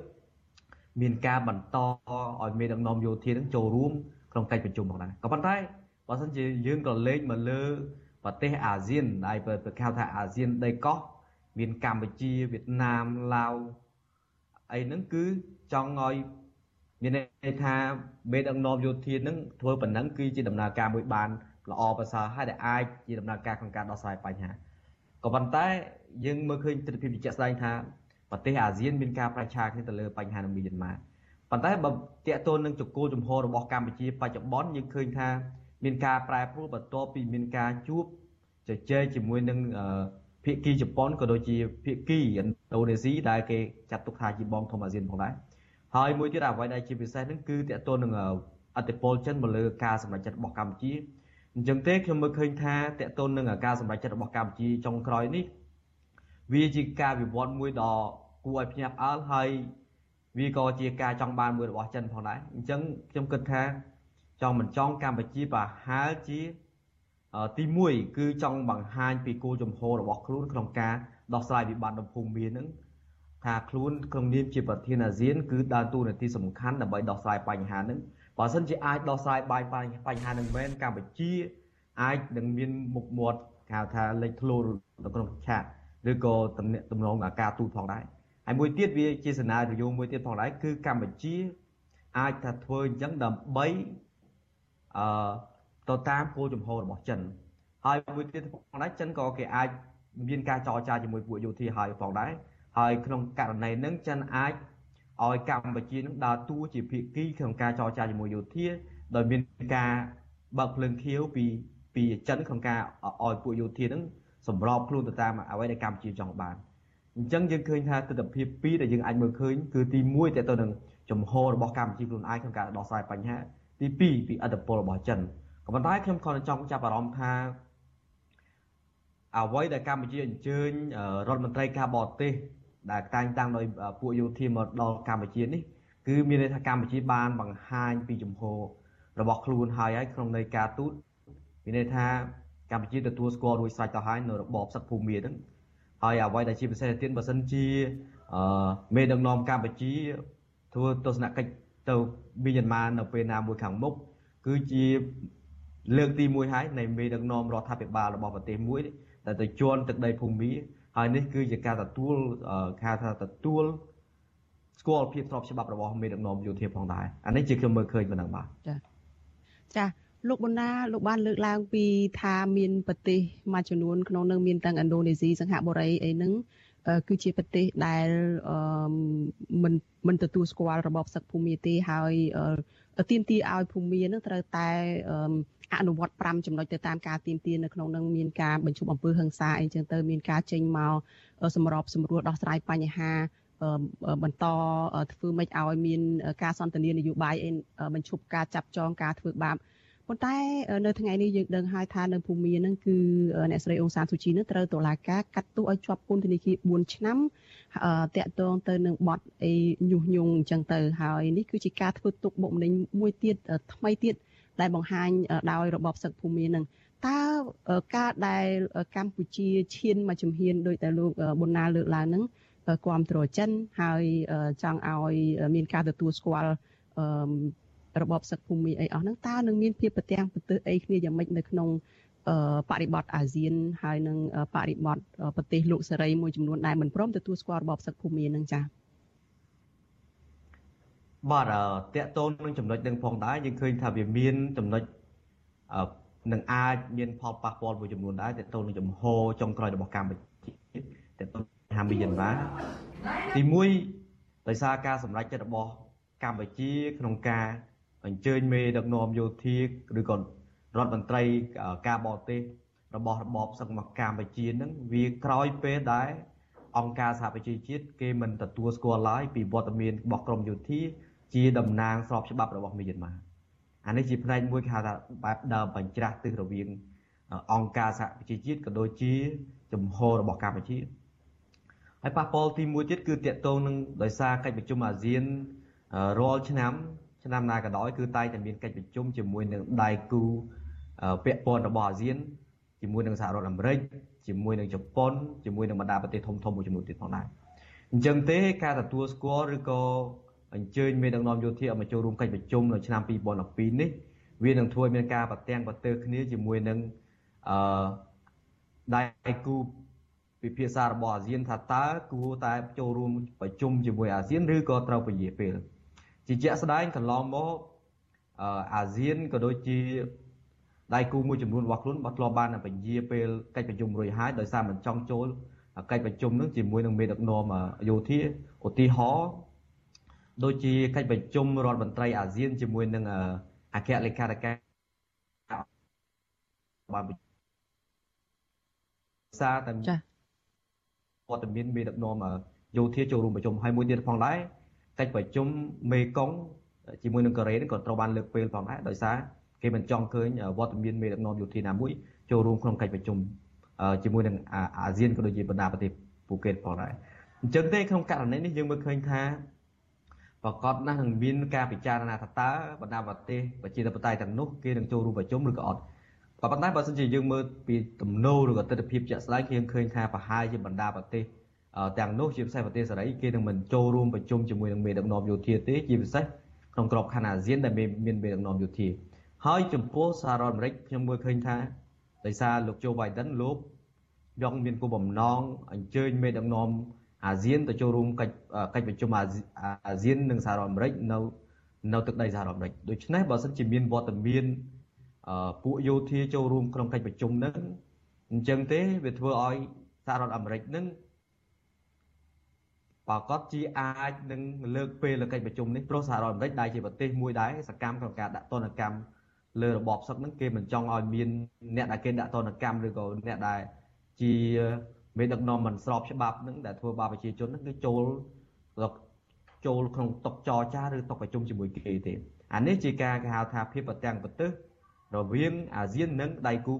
មានការបន្តឲ្យមេដឹកនាំយោធានឹងចូលរួមក្នុងកិច្ចប្រជុំផងដែរក៏ប៉ុន្តែបើសិនជាយើងក៏លេខមកលើ ប្រទេសអាស៊ានដែលប្រកាសថាអាស៊ានដីកោះមានកម្ពុជាវៀតណាមឡាវអីហ្នឹងគឺចង់ឲ្យមានន័យថាមេដឹកនាំយោធានឹងធ្វើប៉ុណ្ណឹងគឺជាដំណើរការមួយបានល្អប្រសើរហើយដែលអាចជាដំណើរការក្នុងការដោះស្រាយបញ្ហាក៏ប៉ុន្តែយើងមើលឃើញទស្សនវិជ្ជាស្ដែងថាប្រទេសអាស៊ានមានការប្រឆាគ្នាទៅលើបញ្ហានៅមីយ៉ាន់ម៉ាប៉ុន្តែបើតាកតូននឹងចកូលចំហរបស់កម្ពុជាបច្ចុប្បន្នយើងឃើញថា មានការប្រែប្រួលបន្ទាប់ពីមានការជួបជជែកជាមួយនឹងភាគីជប៉ុនក៏ដូចជាភាគីឥណ្ឌូនេស៊ីដែលគេចាត់ទុកថាជាបងធំអាស៊ានផងដែរហើយមួយទៀតអ្វីដែលជាពិសេសហ្នឹងគឺតកតូននឹងអតិពលចិនមកលើការសម្រេចចិត្តរបស់កម្ពុជាអញ្ចឹងទេខ្ញុំមើលឃើញថាតកតូននឹងការសម្រេចចិត្តរបស់កម្ពុជាចុងក្រោយនេះវាជាការវិវត្តមួយដ៏គួរឲ្យភ្ញាក់ផ្អើលហើយវាក៏ជាការចង់បានមួយរបស់ចិនផងដែរអញ្ចឹងខ្ញុំគិតថា ចង់មិនចង់កម្ពុជាប្រហែលជាទី1គឺចង់បង្ហាញពីគោលជំហររបស់ខ្លួនក្នុងការដោះស្រាយវិបត្តិនៅភូមិមាននឹងថាខ្លួនក្នុងនាមជាប្រធានអាស៊ានគឺដើរតួនាទីសំខាន់ដើម្បីដោះស្រាយបញ្ហានឹងបើសិនជាអាចដោះស្រាយបាយបញ្ហានឹងមែនកម្ពុជាអាចនឹងមានមុខមាត់គេហៅថាលេចធ្លោនៅក្នុងឆាកឬក៏តំណតំណងអាការទូតផងដែរហើយមួយទៀតវាជាសេណារីយ៉ូមួយទៀតផងដែរគឺកម្ពុជាអាចថាធ្វើអញ្ចឹងដើម្បី អឺទៅតាមគោលចំហរបស់ចិនហើយមួយទៀតផងដែរចិនក៏គេអាចមានការចរចាជាមួយពួកយោធាហើយផងដែរហើយក្នុងករណីហ្នឹងចិនអាចឲ្យកម្ពុជានឹងដើរតួជាភាគីក្នុងការចរចាជាមួយយោធាដោយមានការបើកភ្លើងខៀវពីពីចិនក្នុងការឲ្យពួកយោធានឹងសម្របខ្លួនទៅតាមអ្វីដែលកម្ពុជាចង់បានអញ្ចឹងយើងឃើញថាទស្សនវិជ្ជា2ដែលយើងអាចមើលឃើញគឺទី1តទៅនឹងចំហរបស់កម្ពុជាខ្លួនឯងក្នុងការដោះស្រាយបញ្ហា ទី2ពីអត្តពលរបស់ចិនក៏ប៉ុន្តែខ្ញុំក៏ចង់ចាប់អារម្មណ៍ថាអ្វីដែលកម្ពុជាអញ្ជើញរដ្ឋមន្ត្រីការបរទេសដែលតែងតាំងដោយពួកយោធាមកដល់កម្ពុជានេះគឺមានន័យថាកម្ពុជាបានបង្ហាញពីជំហររបស់ខ្លួនហើយហើយក្នុងន័យការទូតមានន័យថាកម្ពុជាទទួលស្គាល់រួចស្រេចទៅហើយនៅរបបសឹកភូមិហ្នឹងហើយអ្វីដែលជាពិសេសទៀតបើសិនជាមេដឹកនាំកម្ពុជាធ្វើទស្សនកិច្ច ទៅមីយ៉ាន់ម៉ានៅពេលណាមួយខាងមុខគឺជាលើកទី1ហើយនៃមេដឹកនាំរដ្ឋាភិបាលរបស់ប្រទេសមួយដែលទៅជន់ទឹកដីភូមិហើយនេះគឺជាការទទួលគេថាទទួលស្គាល់ភាពស្របច្បាប់របស់មេដឹកនាំយោធាផងដែរអានេះជាខ្ញុំមើលឃើញប៉ុណ្ណឹងបាទចាចាលោកបណ្ណាលោកបានលើកឡើងពីថាមានប្រទេសមួយចំនួនក្នុងនឹងមានទាំងឥណ្ឌូនេស៊ីសិង្ហបុរីអីហ្នឹង គឺជាប្រទេសដែលមិនមិនទទួលស្គាល់របបសឹកភូមិទេហើយទាមទារឲ្យភូមិនឹងត្រូវតែអនុវត្ត5ចំណុចទៅតាមការទៀមទានៅក្នុងនឹងមានការបញ្ឈប់អំពើហិង្សាអីចឹងទៅមានការចេញមកសម្របសម្រួលដោះស្រាយបញ្ហាបន្តធ្វើម៉េចឲ្យមានការសន្ទនានយោបាយបញ្ឈប់ការចាប់ចងការធ្វើបាប ប៉ុន្តែនៅថ្ងៃនេះយើងដឹងហើយថានៅភូមិមានហ្នឹងគឺអ្នកស្រីអងសានស៊ូជីនឹងត្រូវតុលាការកាត់ទោសឲ្យជាប់ពន្ធនាគារ4ឆ្នាំតាក់ទងទៅនឹងបទអីញុះញង់អញ្ចឹងទៅហើយនេះគឺជាការធ្វើទុកបុកម្នេញមួយទៀតថ្មីទៀតដែលបង្ហាញដោយរបបសឹកភូមិនឹងតើការដែលកម្ពុជាឈានមកជំហានដោយតែលោកប៊ុនណាលើកឡើងហ្នឹងគ្រប់គ្រងចិនហើយចង់ឲ្យមានការទទួលស្គាល់ របបសឹកភូមិអីអស់ហ្នឹងតើនឹងមានភាពប្រទាំងប្រទើអីគ្នាយ៉ាងម៉េចនៅក្នុងបរិបទអាស៊ានហើយនឹងបរិបទប្រទេសលោកសេរីមួយចំនួនដែលមិនព្រមទទួលស្គាល់របបសឹកភូមិហ្នឹងចា៎បាទតកតូននឹងចំណុចនឹងផងដែរយើងឃើញថាវាមានចំណុចនឹងអាចមានផលប៉ះពាល់មួយចំនួនដែរតកតូននឹងចំហចុងក្រោយរបស់កម្ពុជាតកតូនហាមីយ៉ាន់ម៉ាទី1ដោយសារការសម្រេចចិត្តរបស់កម្ពុជាក្នុងការ អញ្ជើញមេដឹកនាំយោធាឬក៏រដ្ឋមន្ត្រីការបរទេសរបស់របបសឹកមកកម្ពុជានឹងវាក្រោយពេលដែលអង្គការសហប្រជាជាតិគេមិនទទួលស្គាល់ឡើយពីវត្តមានរបស់ក្រមយោធា ជាតំណាងស្របច្បាប់របស់មីយ៉ាន់ម៉ាអានេះជាផ្នែកមួយគេហៅថាបែបដើមបញ្ច្រាស់ទិសរវាងអង្គការសហប្រជាជាតិក៏ដូចជាជំហររបស់កម្ពុជាហើយប៉ះពាល់ទី1ទៀតគឺតកតងនឹងដោយសារកិច្ចប្រជុំអាស៊ានរាល់ឆ្នាំ ឆ្នាំណាក៏ដោយគឺតែងតែមានកិច្ចប្រជុំជាមួយនឹងដៃគូពាក់ព័ន្ធរបស់អាស៊ានជាមួយនឹងសហរដ្ឋអាមេរិកជាមួយនឹងជប៉ុនជាមួយនឹងបណ្ដាប្រទេសធំធំមួយចំនួនទៀតផងដែរអញ្ចឹងទេការទទួលស្គាល់ឬក៏អញ្ជើញមេដឹកនាំយោធាឲ្យមកចូលរួមកិច្ចប្រជុំនៅឆ្នាំ2012នេះវានឹងធ្វើឲ្យមានការប្រទាំងប្រទើគ្នាជាមួយនឹងអឺដៃគូពិភាក្សារបស់អាស៊ានថាតើគួរតែចូលរួមប្រជុំជាមួយអាស៊ានឬក៏ត្រូវពជាពេល ជាជាក់ស្ដែងកន្លងមកអាស៊ានក៏ដូចជាដៃគូមួយចំនួនរបស់ខ្លួនបាត់ធ្លាប់បានពជាពេលកិច្ចប្រជុំរួចហើយដោយសារមិនចង់ចូលកិច្ចប្រជុំនឹងជាមួយនឹងមេដឹកនាំយោធាឧទាហរណ៍ដូចជាកិច្ចប្រជុំរដ្ឋមន្ត្រីអាស៊ានជាមួយនឹងអគ្គលេខាធិការបានសារតែចាវត្តមានមេដឹកនាំយោធាចូលរួមប្រជុំហើយមួយទៀតផងដែរ កិច្ចប្រជុំមេកុងជាមួយនឹងកូរ៉េនេះក៏ត្រូវបានលើកពេលផងដែរដោយសារគេមិនចង់ឃើញវត្តមានមេដឹកនាំយោធាណាមួយចូលរួមក្នុងកិច្ចប្រជុំជាមួយនឹងអាស៊ានក៏ដូចជាបណ្ដាប្រទេសពូកេតផងដែរអញ្ចឹងទេក្នុងករណីនេះយើងមើលឃើញថាប្រកាសណាស់នឹងមានការពិចារណាថាតើបណ្ដាប្រទេសប្រជាធិបតេយ្យទាំងនោះគេនឹងចូលរួមប្រជុំឬក៏អត់ក៏ប៉ុន្តែបើសិនជាយើងមើលពីទំនោរឬក៏ទស្សនវិជ្ជាជាក់ស្ដែងយើងឃើញថាប្រហែលជាបណ្ដាប្រទេស ទាំងនោះជាពិសេសប្រទេសសេរីគេនឹងមិនចូលរួមប្រជុំជាមួយនឹងមេដឹកនាំយោធាទេជាពិសេសក្នុងក្របខ័ណ្ឌអាស៊ានដែលមានមេដឹកនាំយោធាហើយចំពោះសហរដ្ឋអាមេរិកខ្ញុំមើលឃើញថាដោយសារលោកជូបៃដិនលោកយកមានគោលបំណងអញ្ជើញមេដឹកនាំអាស៊ានទៅចូលរួមកិច្ចកិច្ចប្រជុំអាស៊ាននិងសហរដ្ឋអាមេរិកនៅនៅទឹកដីសហរដ្ឋអាមេរិកដូច្នេះបើសិនជាមានវត្តមានពួកយោធាចូលរួមក្នុងកិច្ចប្រជុំនឹងអញ្ចឹងទេវាធ្វើឲ្យសហរដ្ឋអាមេរិកនឹង ប្រកាសជាអាចនឹងលើកពេលលើកិច្ចប្រជុំនេះព្រោះសហរដ្ឋអាមេរិកដែលជាប្រទេសមួយដែរសកម្មក្នុងការដាក់ទណ្ឌកម្មលើរបបសឹកហ្នឹងគេមិនចង់ឲ្យមានអ្នកដែលគេដាក់ទណ្ឌកម្មឬក៏អ្នកដែលជាមេដឹកនាំមិនស្របច្បាប់ហ្នឹងដែលធ្វើបាបប្រជាជនហ្នឹងគឺចូលចូលក្នុងតុចរចាឬតុប្រជុំជាមួយគេទេអានេះជាការគេហៅថាភាពប្រទាំងប្រទេសរវាងអាស៊ាននិងដៃគូ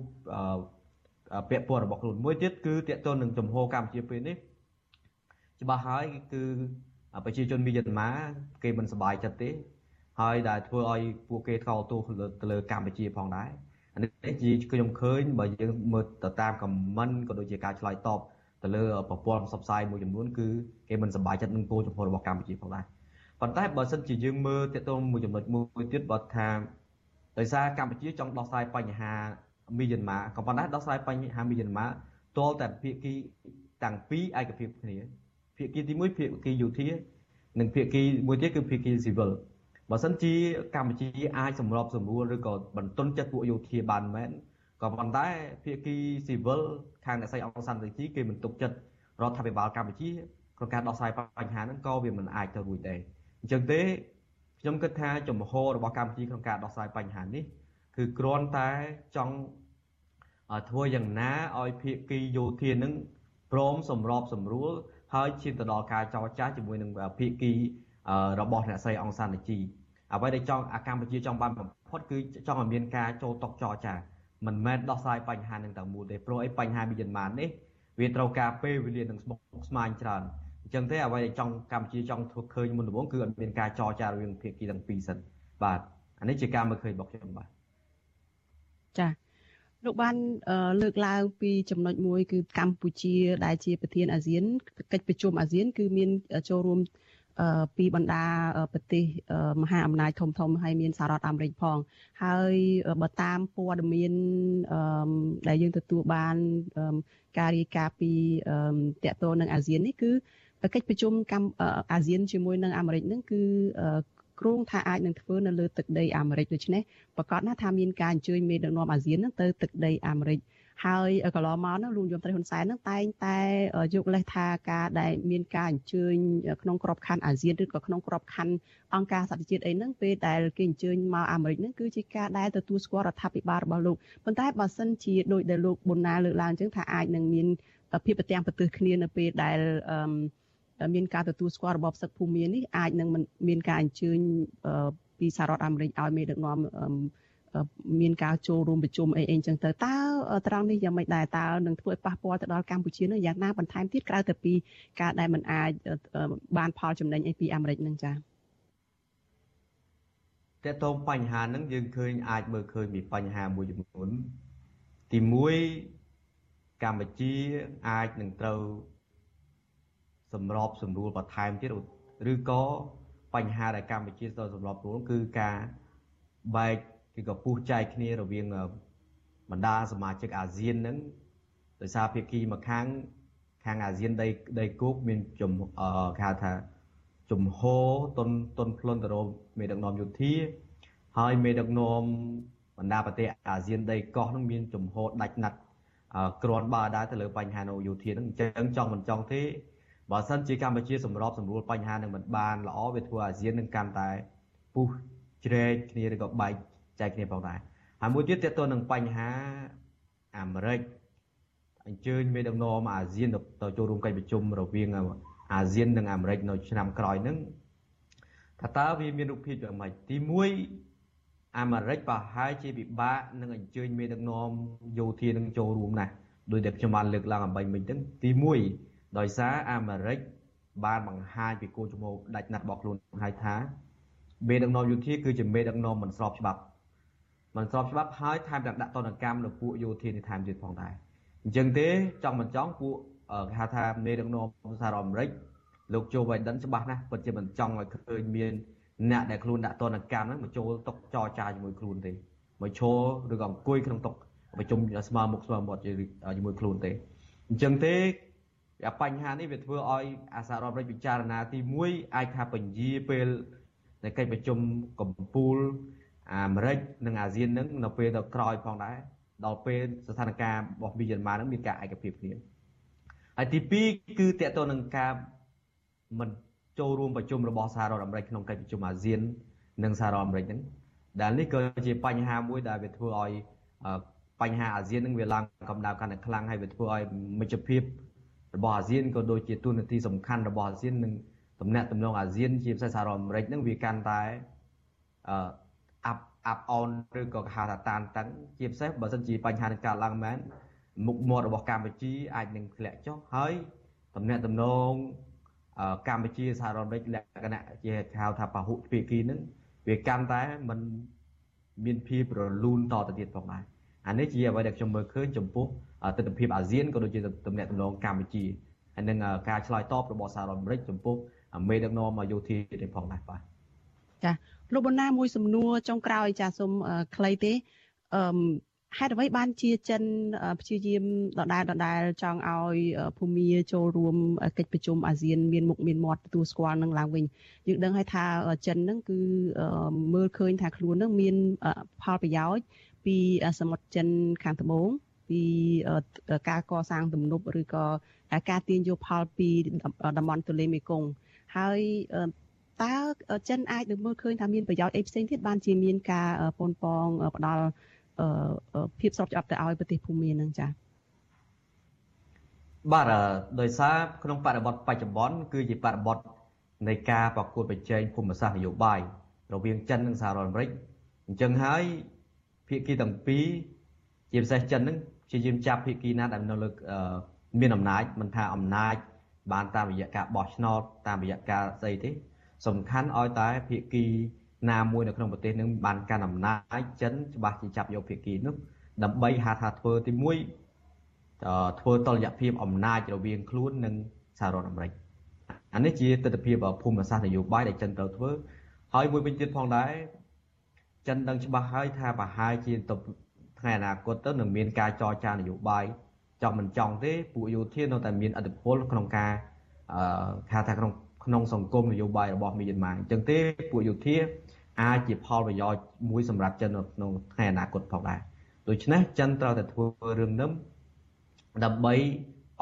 ពាក់ព័ន្ធរបស់ខ្លួនមួយទៀតគឺតកតននឹងចំហកម្ពុជាពេលនេះ ច្បាស់ហើយគឺប្រជាជនមីយ៉ាន់ម៉ាគេមិនសប្បាយចិត្តទេហើយដែលធ្វើឲ្យពួកគេថ្កោលទោសទៅលើកម្ពុជាផងដែរអានេះជាខ្ញុំឃើញបើយើងមើលទៅតាមខមមិនក៏ដូចជាការឆ្លើយតបទៅលើប្រព័ន្ធផ្សព្វផ្សាយមួយចំនួនគឺគេមិនសប្បាយចិត្តនឹងគោលចំហរបស់កម្ពុជាផងដែរប៉ុន្តែបើសិនជាយើងមើលទាក់ទងមួយចំណុចមួយទៀតបើថាដោយសារកម្ពុជាចង់ដោះស្រាយបញ្ហាមីយ៉ាន់ម៉ាក៏ប៉ុន្តែដោះស្រាយបញ្ហាមីយ៉ាន់ម៉ាទាល់តែភាគីទាំងពីរឯកភាពគ្នា ភាគីទី1ភាគីយោធានិងភាគីមួយទៀតគឺភាគីស៊ីវិលបើសិនជាកម្ពុជាអាចសម្របសម្រួលឬក៏បន្ទន់ចិត្តពួកយោធាបានមែនក៏ប៉ុន្តែភាគីស៊ីវិលខាងអ្នកស្រីអង្គសានតេជីគេមិនទុកចិត្តរដ្ឋាភិបាលកម្ពុជាក្នុងការដោះស្រាយបញ្ហាហ្នឹងក៏វាមិនអាចទៅរួចដែរអញ្ចឹងទេខ្ញុំគិតថាចំហរបស់កម្ពុជាក្នុងការដោះស្រាយបញ្ហានេះគឺគ្រាន់តែចង់ធ្វើយ៉ាងណាឲ្យភាគីយោធានឹងព្រមសម្របសម្រួល ហើយឈានទៅដល់ការចរចាជាមួយនឹងភាគីរបស់អ្នកស្រីអង្សានជីអ្វីដែលចង់អាកម្ពុជាចង់បានបំផុតគឺចង់ឲ្យមានការចូលតុចរចាមិនមែនដោះស្រាយបញ្ហានឹងតែមួយទេព្រោះអីបញ្ហាមីយ៉ាន់ម៉ានេះវាត្រូវការពេលវេលានឹងស្មុគស្មាញច្រើនអញ្ចឹងទេអ្វីដែលចង់កម្ពុជាចង់ធ្វើឃើញមុនដំបូងគឺអត់មានការចរចារវាងភាគីទាំងពីរសិនបាទអានេះជាការមើលឃើញរបស់ខ្ញុំបាទចា លោកបានលើកឡើងពីចំណុចមួយគឺកម្ពុជា ដែលជាប្រធានអាស៊ានកិច្ចប្រជុំអាស៊ាន គឺមានចូលរួមពីបណ្ដាប្រទេសមហាអំណាចធំធំហើយមានសហរដ្ឋអាមេរិកផង ហើយបើតាមព័ត៌មានដែលយើងទទួលបានការរាយការណ៍ពីតកតនឹងអាស៊ាននេះគឺកិច្ចប្រជុំកម្ពុជាអាស៊ានជាមួយនឹងអាមេរិកនឹងគឺ គ្រោងថាអាចនឹងធ្វើនៅលើទឹកដីអាមេរិកដូច្នេះប្រកាសណាថាមានការអញ្ជើញមេដឹកនាំអាស៊ាននឹងទៅទឹកដីអាមេរិកហើយកន្លងមកនោះលោកយមត្រីហ៊ុនសែននឹងតែងតែយកលេសថាការដែលមានការអញ្ជើញក្នុងក្របខ័ណ្ឌអាស៊ានឬក៏ក្នុងក្របខ័ណ្ឌអង្គការសហជាតិអីហ្នឹងពេលដែលគេអញ្ជើញមកអាមេរិកហ្នឹងគឺជាការដែលទទួលស្គាល់រដ្ឋាភិបាលរបស់លោកប៉ុន្តែបើសិនជាដោយដែលលោកប៊ុនណាលើកឡើងអញ្ចឹងថាអាចនឹងមានភាពប្រទាំងប្រទើសគ្នានៅពេលដែលអឺ មានការទទួលស្គាល់របបសឹកភូមិនេះអាចនឹងមានការអញ្ជើញពីសហរដ្ឋអាមេរិកឲ្យមេដឹកនាំមានការចូលរួមប្រជុំអីអីចឹងទៅតើត្រង់នេះយ៉ាងម៉េចដែរតើនឹងធ្វើឲ្យប៉ះពាល់ទៅដល់កម្ពុជានឹងយ៉ាងណាបន្ថែមទៀតក្រៅទៅពីការដែលมันអាចបានផលចំណេញអីពីអាមេរិកនឹងចា៎តើតោងបញ្ហាហ្នឹងយើងឃើញអាចមើលឃើញពីបញ្ហាមួយចំនួនទី1កម្ពុជាអាចនឹងត្រូវ សម្របសម្រួលបន្ថែមទៀតឬក៏បញ្ហាដែលកម្ពុជាត្រូវសម្របខ្លួនគឺការបែកគឺក៏ពុះចែកគ្នារវាងបណ្ដាសមាជិកអាស៊ានហ្នឹងដោយសារភាគីមួយខាងខាងអាស៊ានដីដីគោកមានជំគេហៅថាជំហរតុនតុនផ្លុនទៅរកមេដឹកនាំយោធាហើយមេដឹកនាំបណ្ដាប្រទេសអាស៊ានដីកោះនឹងមានជំហរដាច់ណាត់ក្រាន់បើដែរទៅលើបញ្ហានៅយោធានឹងអញ្ចឹងចង់មិនចង់ទេ បើសិនជាកម្ពុជាសម្របសម្រួលបញ្ហានឹងមិនបានល្អវាធ្វើអាស៊ាននឹងកាន់តែពុះជ្រែកគ្នាឬក៏បែកចែកគ្នាផងដែរហើយមួយទៀតតើតើនឹងបញ្ហាអាមេរិកអញ្ជើញមេដឹកនាំអាស៊ានទៅចូលរួមកិច្ចប្រជុំរវាងអាស៊ាននិងអាមេរិកនៅឆ្នាំក្រោយហ្នឹងថាតើវាមានរូបភាពយ៉ាងម៉េចទី1អាមេរិកប្រហែលជាពិបាកនឹងអញ្ជើញមេដឹកនាំយោធានឹងចូលរួមណាស់ដោយតែខ្ញុំបានលើកឡើងអំបញ្ញមិញហ្នឹងទី1 ដោយសារអាមេរិកបានបង្ហាញពីគោលជំហរដាច់ណាត់របស់ខ្លួនហើយថាមេដឹកនាំយោធាគឺជាមេដឹកនាំមិនស្របច្បាប់មិនស្របច្បាប់ហើយថែមទាំងដាក់ទណ្ឌកម្មលើពួកយោធានេះថែមទៀតផងដែរអញ្ចឹងទេចង់មិនចង់ពួកគេហៅថាមេដឹកនាំសហរដ្ឋអាមេរិកលោកโจ Biden ច្បាស់ណាស់ពិតជាមិនចង់ឲ្យឃើញមានអ្នកដែលខ្លួនដាក់ទណ្ឌកម្មហ្នឹងមកចូលតុចរចាជាមួយខ្លួនទេមកឈរឬក៏អង្គុយក្នុងតុប្រជុំស្មើមុខស្មើមាត់ជាមួយខ្លួនទេអញ្ចឹងទេ បញ្ហានេះវាធ្វើឲ្យអាសារដ្ឋអាមេរិកពិចារណាទី1អាចថាពញាពេលនៃកិច្ចប្រជុំកម្ពុជាអាមេរិកនិងអាស៊ាននឹងនៅពេលទៅក្រោយផងដែរដល់ពេលស្ថានភាពរបស់មីយ៉ាន់ម៉ានឹងមានការឯកភាពគ្នាហើយទី2គឺតកតទៅនឹងការមិនចូលរួមប្រជុំរបស់សហរដ្ឋអាមេរិកក្នុងកិច្ចប្រជុំអាស៊ាន និងសហរដ្ឋអាមេរិកហ្នឹងដែលនេះក៏ជាបញ្ហាមួយដែលវាធ្វើឲ្យបញ្ហាអាស៊ាននឹងវាឡើងកម្ដៅកាន់តែខ្លាំងហើយវាធ្វើឲ្យមិត្តភាព របស់អាស៊ានក៏ដូចជាទូនាទីសំខាន់របស់អាស៊ាននិងតំណែងតំណងអាស៊ានជាពិសេសសហរដ្ឋអាមេរិកហ្នឹងវាកាន់តែអឺអាប់អាប់អនឬក៏គេហៅថាតានតឹងជាពិសេសបើសិនជាបញ្ហានឹងកើតឡើងមែនមុខមាត់របស់កម្ពុជាអាចនឹងធ្លាក់ចុះហើយតំណែងតំណងកម្ពុជាសហរដ្ឋអាមេរិកលក្ខណៈជាហៅថាពហុភាគីនឹងវាកាន់តែមិនមានភាពរលូនតទៅទៀតផងដែរ អានេះជាអ្វីដែលខ្ញុំមើលឃើញចំពោះទស្សនវិជ្ជាអាស៊ានក៏ដូចជាតំណែងតំណងកម្ពុជាហើយនឹងការឆ្លើយតបរបស់សហរដ្ឋអាមេរិកចំពោះមេដឹកនាំយោធានេះផងដែរបាទចាលោកបណ្ណាមួយសំណួរចុងក្រោយចាសូមខ្លីទេអឺហេតុអ្វីបានជាចិនព្យាយាមដដែលដដែលចង់ឲ្យភូមាចូលរួមកិច្ចប្រជុំអាស៊ានមានមុខមានមាត់ទទួលស្គាល់នឹងឡើងវិញយើងដឹងហើយថាចិនហ្នឹងគឺមើលឃើញថាខ្លួនហ្នឹងមានផលប្រយោជន៍ ពីសមុទ្រចិនខាងត្បូងពីការកសាងទំនប់ឬក៏ការទាញយកផលពីតំបន់ទន្លេមេគង្គហើយតើចិនអាចនឹងមើលឃើញថាមានប្រយោជន៍អីផ្សេងទៀតបានជាមានការប៉ុនប៉ងផ្ដល់ភាពស្របច្បាប់ទៅឲ្យប្រទេសភូមានឹងចា៎បាទដោយសារក្នុងបរិបទបច្ចុប្បន្នគឺជាបរិបទនៃការប្រកួតប្រជែងភូមិសាស្ត្រនយោបាយរវាងចិននិងសហរដ្ឋអាមេរិកអញ្ចឹងហើយ ភាគីទាំងពីរជាពិសេសចិនហ្នឹងជាយាមចាប់ភាគីណាដែលនៅលើមានអំណាចមិនថាអំណាច បានតាមរយៈការបោះឆ្នោតតាមរយៈការស្អីទេ សំខាន់ឲ្យតែភាគីណាមួយនៅក្នុងប្រទេសនឹងបានកាន់អំណាចចិនច្បាស់ជាចាប់យកភាគីនោះដើម្បីហៅថាធ្វើទី1ធ្វើតលយៈភាពអំណាចរវាងខ្លួននិងសហរដ្ឋអាមេរិកអានេះជាទស្សនវិជ្ជាភូមិសាស្ត្រនយោបាយដែលចិនត្រូវធ្វើហើយមួយវិញទៀតផងដែរ ចិនដឹងច្បាស់ហើយថាប្រហែលជាទៅថ្ងៃអនាគតទៅនឹងមានការចរចានយោបាយចង់មិនចង់ទេពួកយោធានៅតែមានអធិបុលក្នុងការអឺថាថាក្នុងក្នុងសង្គមនយោបាយរបស់មីយ៉ាន់ម៉ាអញ្ចឹងទេពួកយោធាអាចជាផលប្រយោជន៍មួយសម្រាប់ចិននៅក្នុងថ្ងៃអនាគតផងដែរដូច្នេះចិនត្រូវតែធ្វើរឿងនេះដើម្បី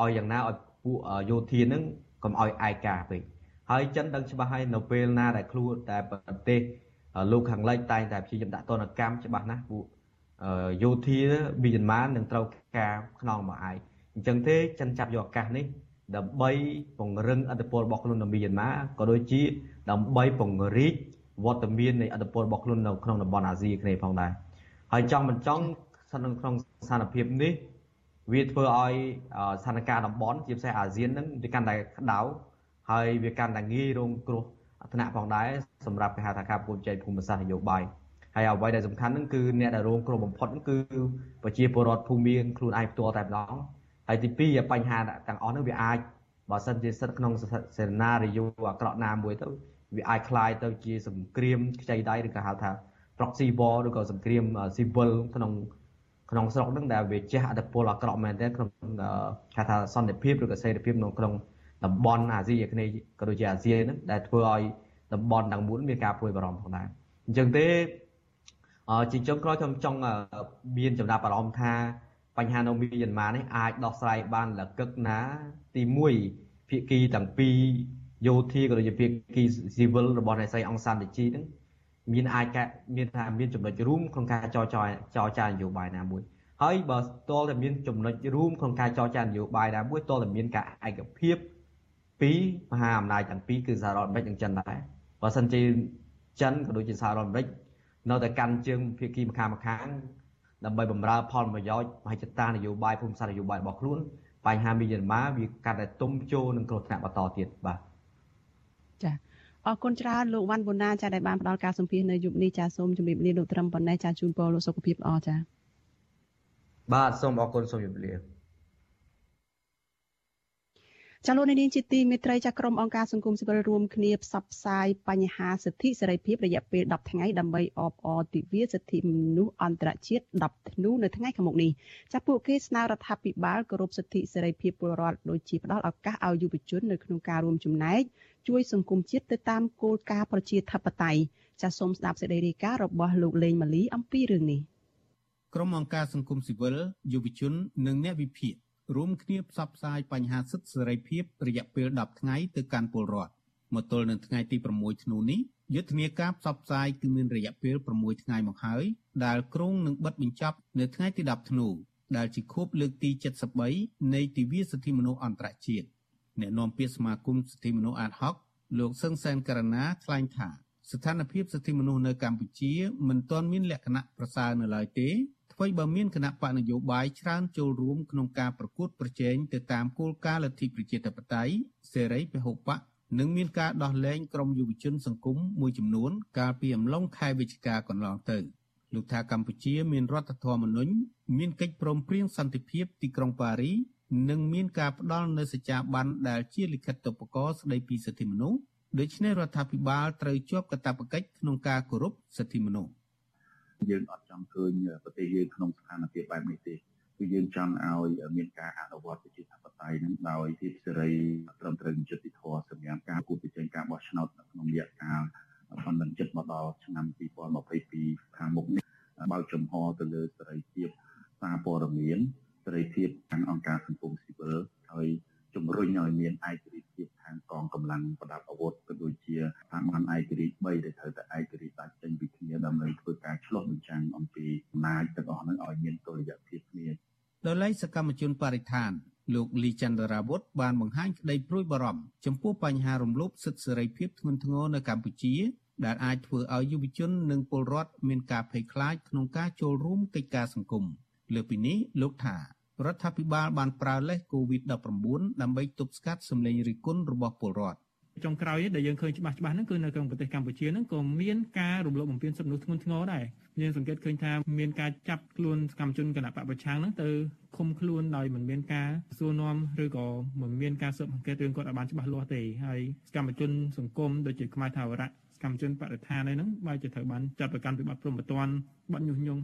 ឲ្យយ៉ាងណាឲ្យពួកយោធានឹងកុំឲ្យឯកាពេកហើយចិនដឹងច្បាស់ហើយនៅពេលណាដែលខ្លួនតែប្រទេស លោកខាងលិចតែងតែព្យាយាមដាក់ទណ្ឌកម្មច្បាស់ណាស់ពួកយោធាមីយ៉ាន់ម៉ានឹងត្រូវការខ្នងមកឯងអញ្ចឹងទេចិនចាប់យកឱកាសនេះដើម្បីពង្រឹងអធិបតេយ្យរបស់ខ្លួននៅមីយ៉ាន់ម៉ាក៏ដូចជាដើម្បីពង្រីកវត្តមាននៃអធិបតេយ្យរបស់ខ្លួននៅក្នុងតំបន់អាស៊ីគ្នាផងដែរហើយចង់មិនចង់ស្ថិតនៅក្នុងស្ថានភាពនេះវាធ្វើឲ្យស្ថានភាពតំបន់ជាពិសេសអាស៊ានហ្នឹងវាកាន់តែក្តៅហើយវាកាន់តែងាយរងគ្រោះ ថ្នាក់ផងដែរសម្រាប់គេហៅថាការប្រកួតប្រជែងភូមិសាស្ត្រនយោបាយហើយអ្វីដែលសំខាន់ហ្នឹងគឺអ្នកដែលរងគ្រោះបំផុតហ្នឹងគឺប្រជាពលរដ្ឋភូមិមានខ្លួនឯងផ្ទាល់តែម្ដងហើយទី2បញ្ហាទាំងអស់ហ្នឹងវាអាចបើសិនជាស្ថិតក្នុងសេណារីយ៉ូអាក្រក់ណាមួយទៅវាអាចคล้ายទៅជាសង្គ្រាមខ្ចីដៃឬក៏ហៅថា proxy war ឬក៏សង្គ្រាម civil ក្នុងក្នុងស្រុកហ្នឹងដែលវាជះអត្តពលអាក្រក់មែនទែនក្នុងគេថាសន្តិភាពឬក៏សេរីភាពក្នុងក្នុង តំបន់អាស៊ីអាគ្នេយ៍ក៏ដូចជាអាស៊ានហ្នឹងដែលធ្វើឲ្យតំបន់ទាំងមូលមានការព្រួយបារម្ភផងដែរអញ្ចឹងទេជាចុងក្រោយខ្ញុំចង់មានចំណាប់អារម្មណ៍ថាបញ្ហានៅមីយ៉ាន់ម៉ានេះអាចដោះស្រាយបានលកឹកណា ទី1ភាគីទាំងពីរយោធាក៏ដូចជាភាគីស៊ីវិលរបស់អ្នកស្រីអង្សានតេជីហ្នឹងមានអាចមានថាមានចំណុចរួមក្នុងការចរចាចរចានយោបាយណាមួយហើយបើតលតែមានចំណុចរួមក្នុងការចរចានយោបាយណាមួយតលតែមានការឯកភាព ពីមហាអំណាចទាំងពីរគឺសហរដ្ឋអាមេរិកនិងចិនដែរបើសិនជាចិនក៏ដូចជាសហរដ្ឋអាមេរិកនៅតែកាន់ជើងភាគីម្ខាងម្ខាងដើម្បីបម្រើផលប្រយោជន៍មហិច្ឆតានយោបាយភូមិសាស្ត្រនយោបាយរបស់ខ្លួនបញ្ហាមីយ៉ាន់ម៉ាវាកាត់តែទុំចូលនឹងគ្រោះថ្នាក់បន្តទៀតបាទចាអរគុណច្រើនលោកវ៉ាន់ប៊ូណាចាដែលបានផ្ដល់ការសម្ភាសនៅយុគនេះចាសូមជម្រាបលាលោកត្រឹមប៉ុណ្ណេះចាជូនពរលោកសុខភាពល្អចាបាទសូមអរគុណសូមជម្រាបលា ចាលោកនាងជាទីមេត្រីចាក្រុមអង្គការសង្គមស៊ីវិលរួមគ្នាផ្សព្វផ្សាយបញ្ហាសិទ្ធិសេរីភាពរយៈពេល10ថ្ងៃដើម្បីអបអរទិវាសិទ្ធិមនុស្សអន្តរជាតិ10ធ្នូនៅថ្ងៃខាងមុខនេះចាពួកគេស្នើរដ្ឋាភិបាលគោរពសិទ្ធិសេរីភាពពលរដ្ឋដូចជាផ្ដល់ឱកាសឲ្យយុវជននៅក្នុងការរួមចំណែកជួយសង្គមជាតិទៅតាមគោលការណ៍ប្រជាធិបតេយ្យចាសូមស្ដាប់សេចក្តីរាយការណ៍របស់លោកលេងម៉ាលីអំពីរឿងនេះក្រុមអង្គការសង្គមស៊ីវិលយុវជន និងអ្នកវិភាគ រួមគ្នាផ្សព្វផ្សាយបញ្ហាសិទ្ធិសេរីភាពរយៈពេល10ថ្ងៃទៅកាន់ពលរដ្ឋមកទល់នឹងថ្ងៃទី6ធ្នូនេះយុទ្ធនាការផ្សព្វផ្សាយគឺមានរយៈពេល6ថ្ងៃមកហើយដែលក្រុងនឹងបិទបញ្ចប់នៅថ្ងៃទី10ធ្នូដែលជាខួបលើកទី73នៃទិវាសិទ្ធិមនុស្សអន្តរជាតិអ្នកនាំពាក្យសមាគមសិទ្ធិមនុស្សអាតហុកលោកសឹងសែនករណាថ្លែងថាស្ថានភាពសិទ្ធិមនុស្សនៅកម្ពុជាមិនទាន់មានលក្ខណៈប្រសើរនៅឡើយទេ ថ្មីបើមានគណៈបកនយោបាយច្រើនចូលរួមក្នុងការប្រកួតប្រជែងទៅតាមគោលការណ៍លទ្ធិប្រជាធិបតេយ្យសេរីពហុបកនិងមានការដោះលែងក្រុមយុវជនសង្គមមួយចំនួន កាលពីអំឡុងខែវិច្ឆិកាកន្លងទៅលោកថាកម្ពុជាមានរដ្ឋធម្មនុញ្ញមានកិច្ចព្រមព្រៀងសន្តិភាពទីក្រុងប៉ារីនិងមានការផ្ដល់នូវសច្ចាប័នដែលជាលិខិតតុបករស្ដីពីសិទ្ធិមនុស្សដូច្នេះរដ្ឋាភិបាលត្រូវជាប់កាតព្វកិច្ចក្នុងការគោរពសិទ្ធិមនុស្ស យើងអត់ចង់ឃើញប្រទេសយើងក្នុងស្ថានភាពបែបនេះទេគឺយើងចង់ឲ្យមានការអនុវត្តប្រជាធិបតេយ្យនឹងដោយសិទ្ធិសេរីត្រឹមត្រូវយុត្តិធម៌សម្រាប់ការគូប្រជែងការបោះឆ្នោតក្នុងរយៈកាលប៉ុន្មានចិត្តមកដល់ឆ្នាំ2022ខាងមុខនេះបើកចំហទៅលើសេរីភាពសារព័ត៌មានសេរីភាពខាងអង្គការសង្គមស៊ីវិលហើយ ជំរុញឲ្យមានឯករាជ្យភាពខាងកងកម្លាំងប្រដាប់អាវុធក៏ដូចជាស្ថាប័នឯករាជ្យ3ដែលត្រូវតែឯករាជ្យដាច់ចេញពីគ្នាដើម្បីធ្វើការឆ្លោះបញ្ចាំងអំពីអំណាចទាំងអស់នោះឲ្យមានតុល្យភាពគ្នាដោយឡែកសកម្មជនបរិស្ថានលោកលីចន្ទរាវុធបានបង្ហាញក្តីព្រួយបារម្ភចំពោះបញ្ហារំលោភសិទ្ធិសេរីភាពធ្ងន់ធ្ងរនៅកម្ពុជាដែលអាចធ្វើឲ្យយុវជននិងពលរដ្ឋមានការភ័យខ្លាចក្នុងការចូលរួមកិច្ចការសង្គមលើពីនេះលោកថា រដ្ឋាភិបាលបានប្រើលេស COVID-19 ដើម្បីទប់ស្កាត់សម្លេងរិះគន់របស់ពលរដ្ឋចុងក្រោយដែលយើងឃើញច្បាស់ច្បាស់ហ្នឹងគឺនៅក្នុងប្រទេសកម្ពុជាហ្នឹងក៏មានការរំលោភបំពានសិទ្ធិមនុស្សធ្ងន់ធ្ងរដែរយើងសង្កេតឃើញថាមានការចាប់ខ្លួនសកម្មជនគណៈបកប្រឆាំងហ្នឹងទៅឃុំខ្លួនដោយមិនមានការសួរនាំឬក៏មិនមានការស៊ើបអង្កេតរឿងគាត់ឲ្យបានច្បាស់លាស់ទេហើយសកម្មជនសង្គមដូចជាខ្មែរថាវរៈសកម្មជនបរិស្ថានអីហ្នឹងបែរជាត្រូវបានចាត់ប្រកាន់ពីបទព្រំប្រទានបទញុះញង់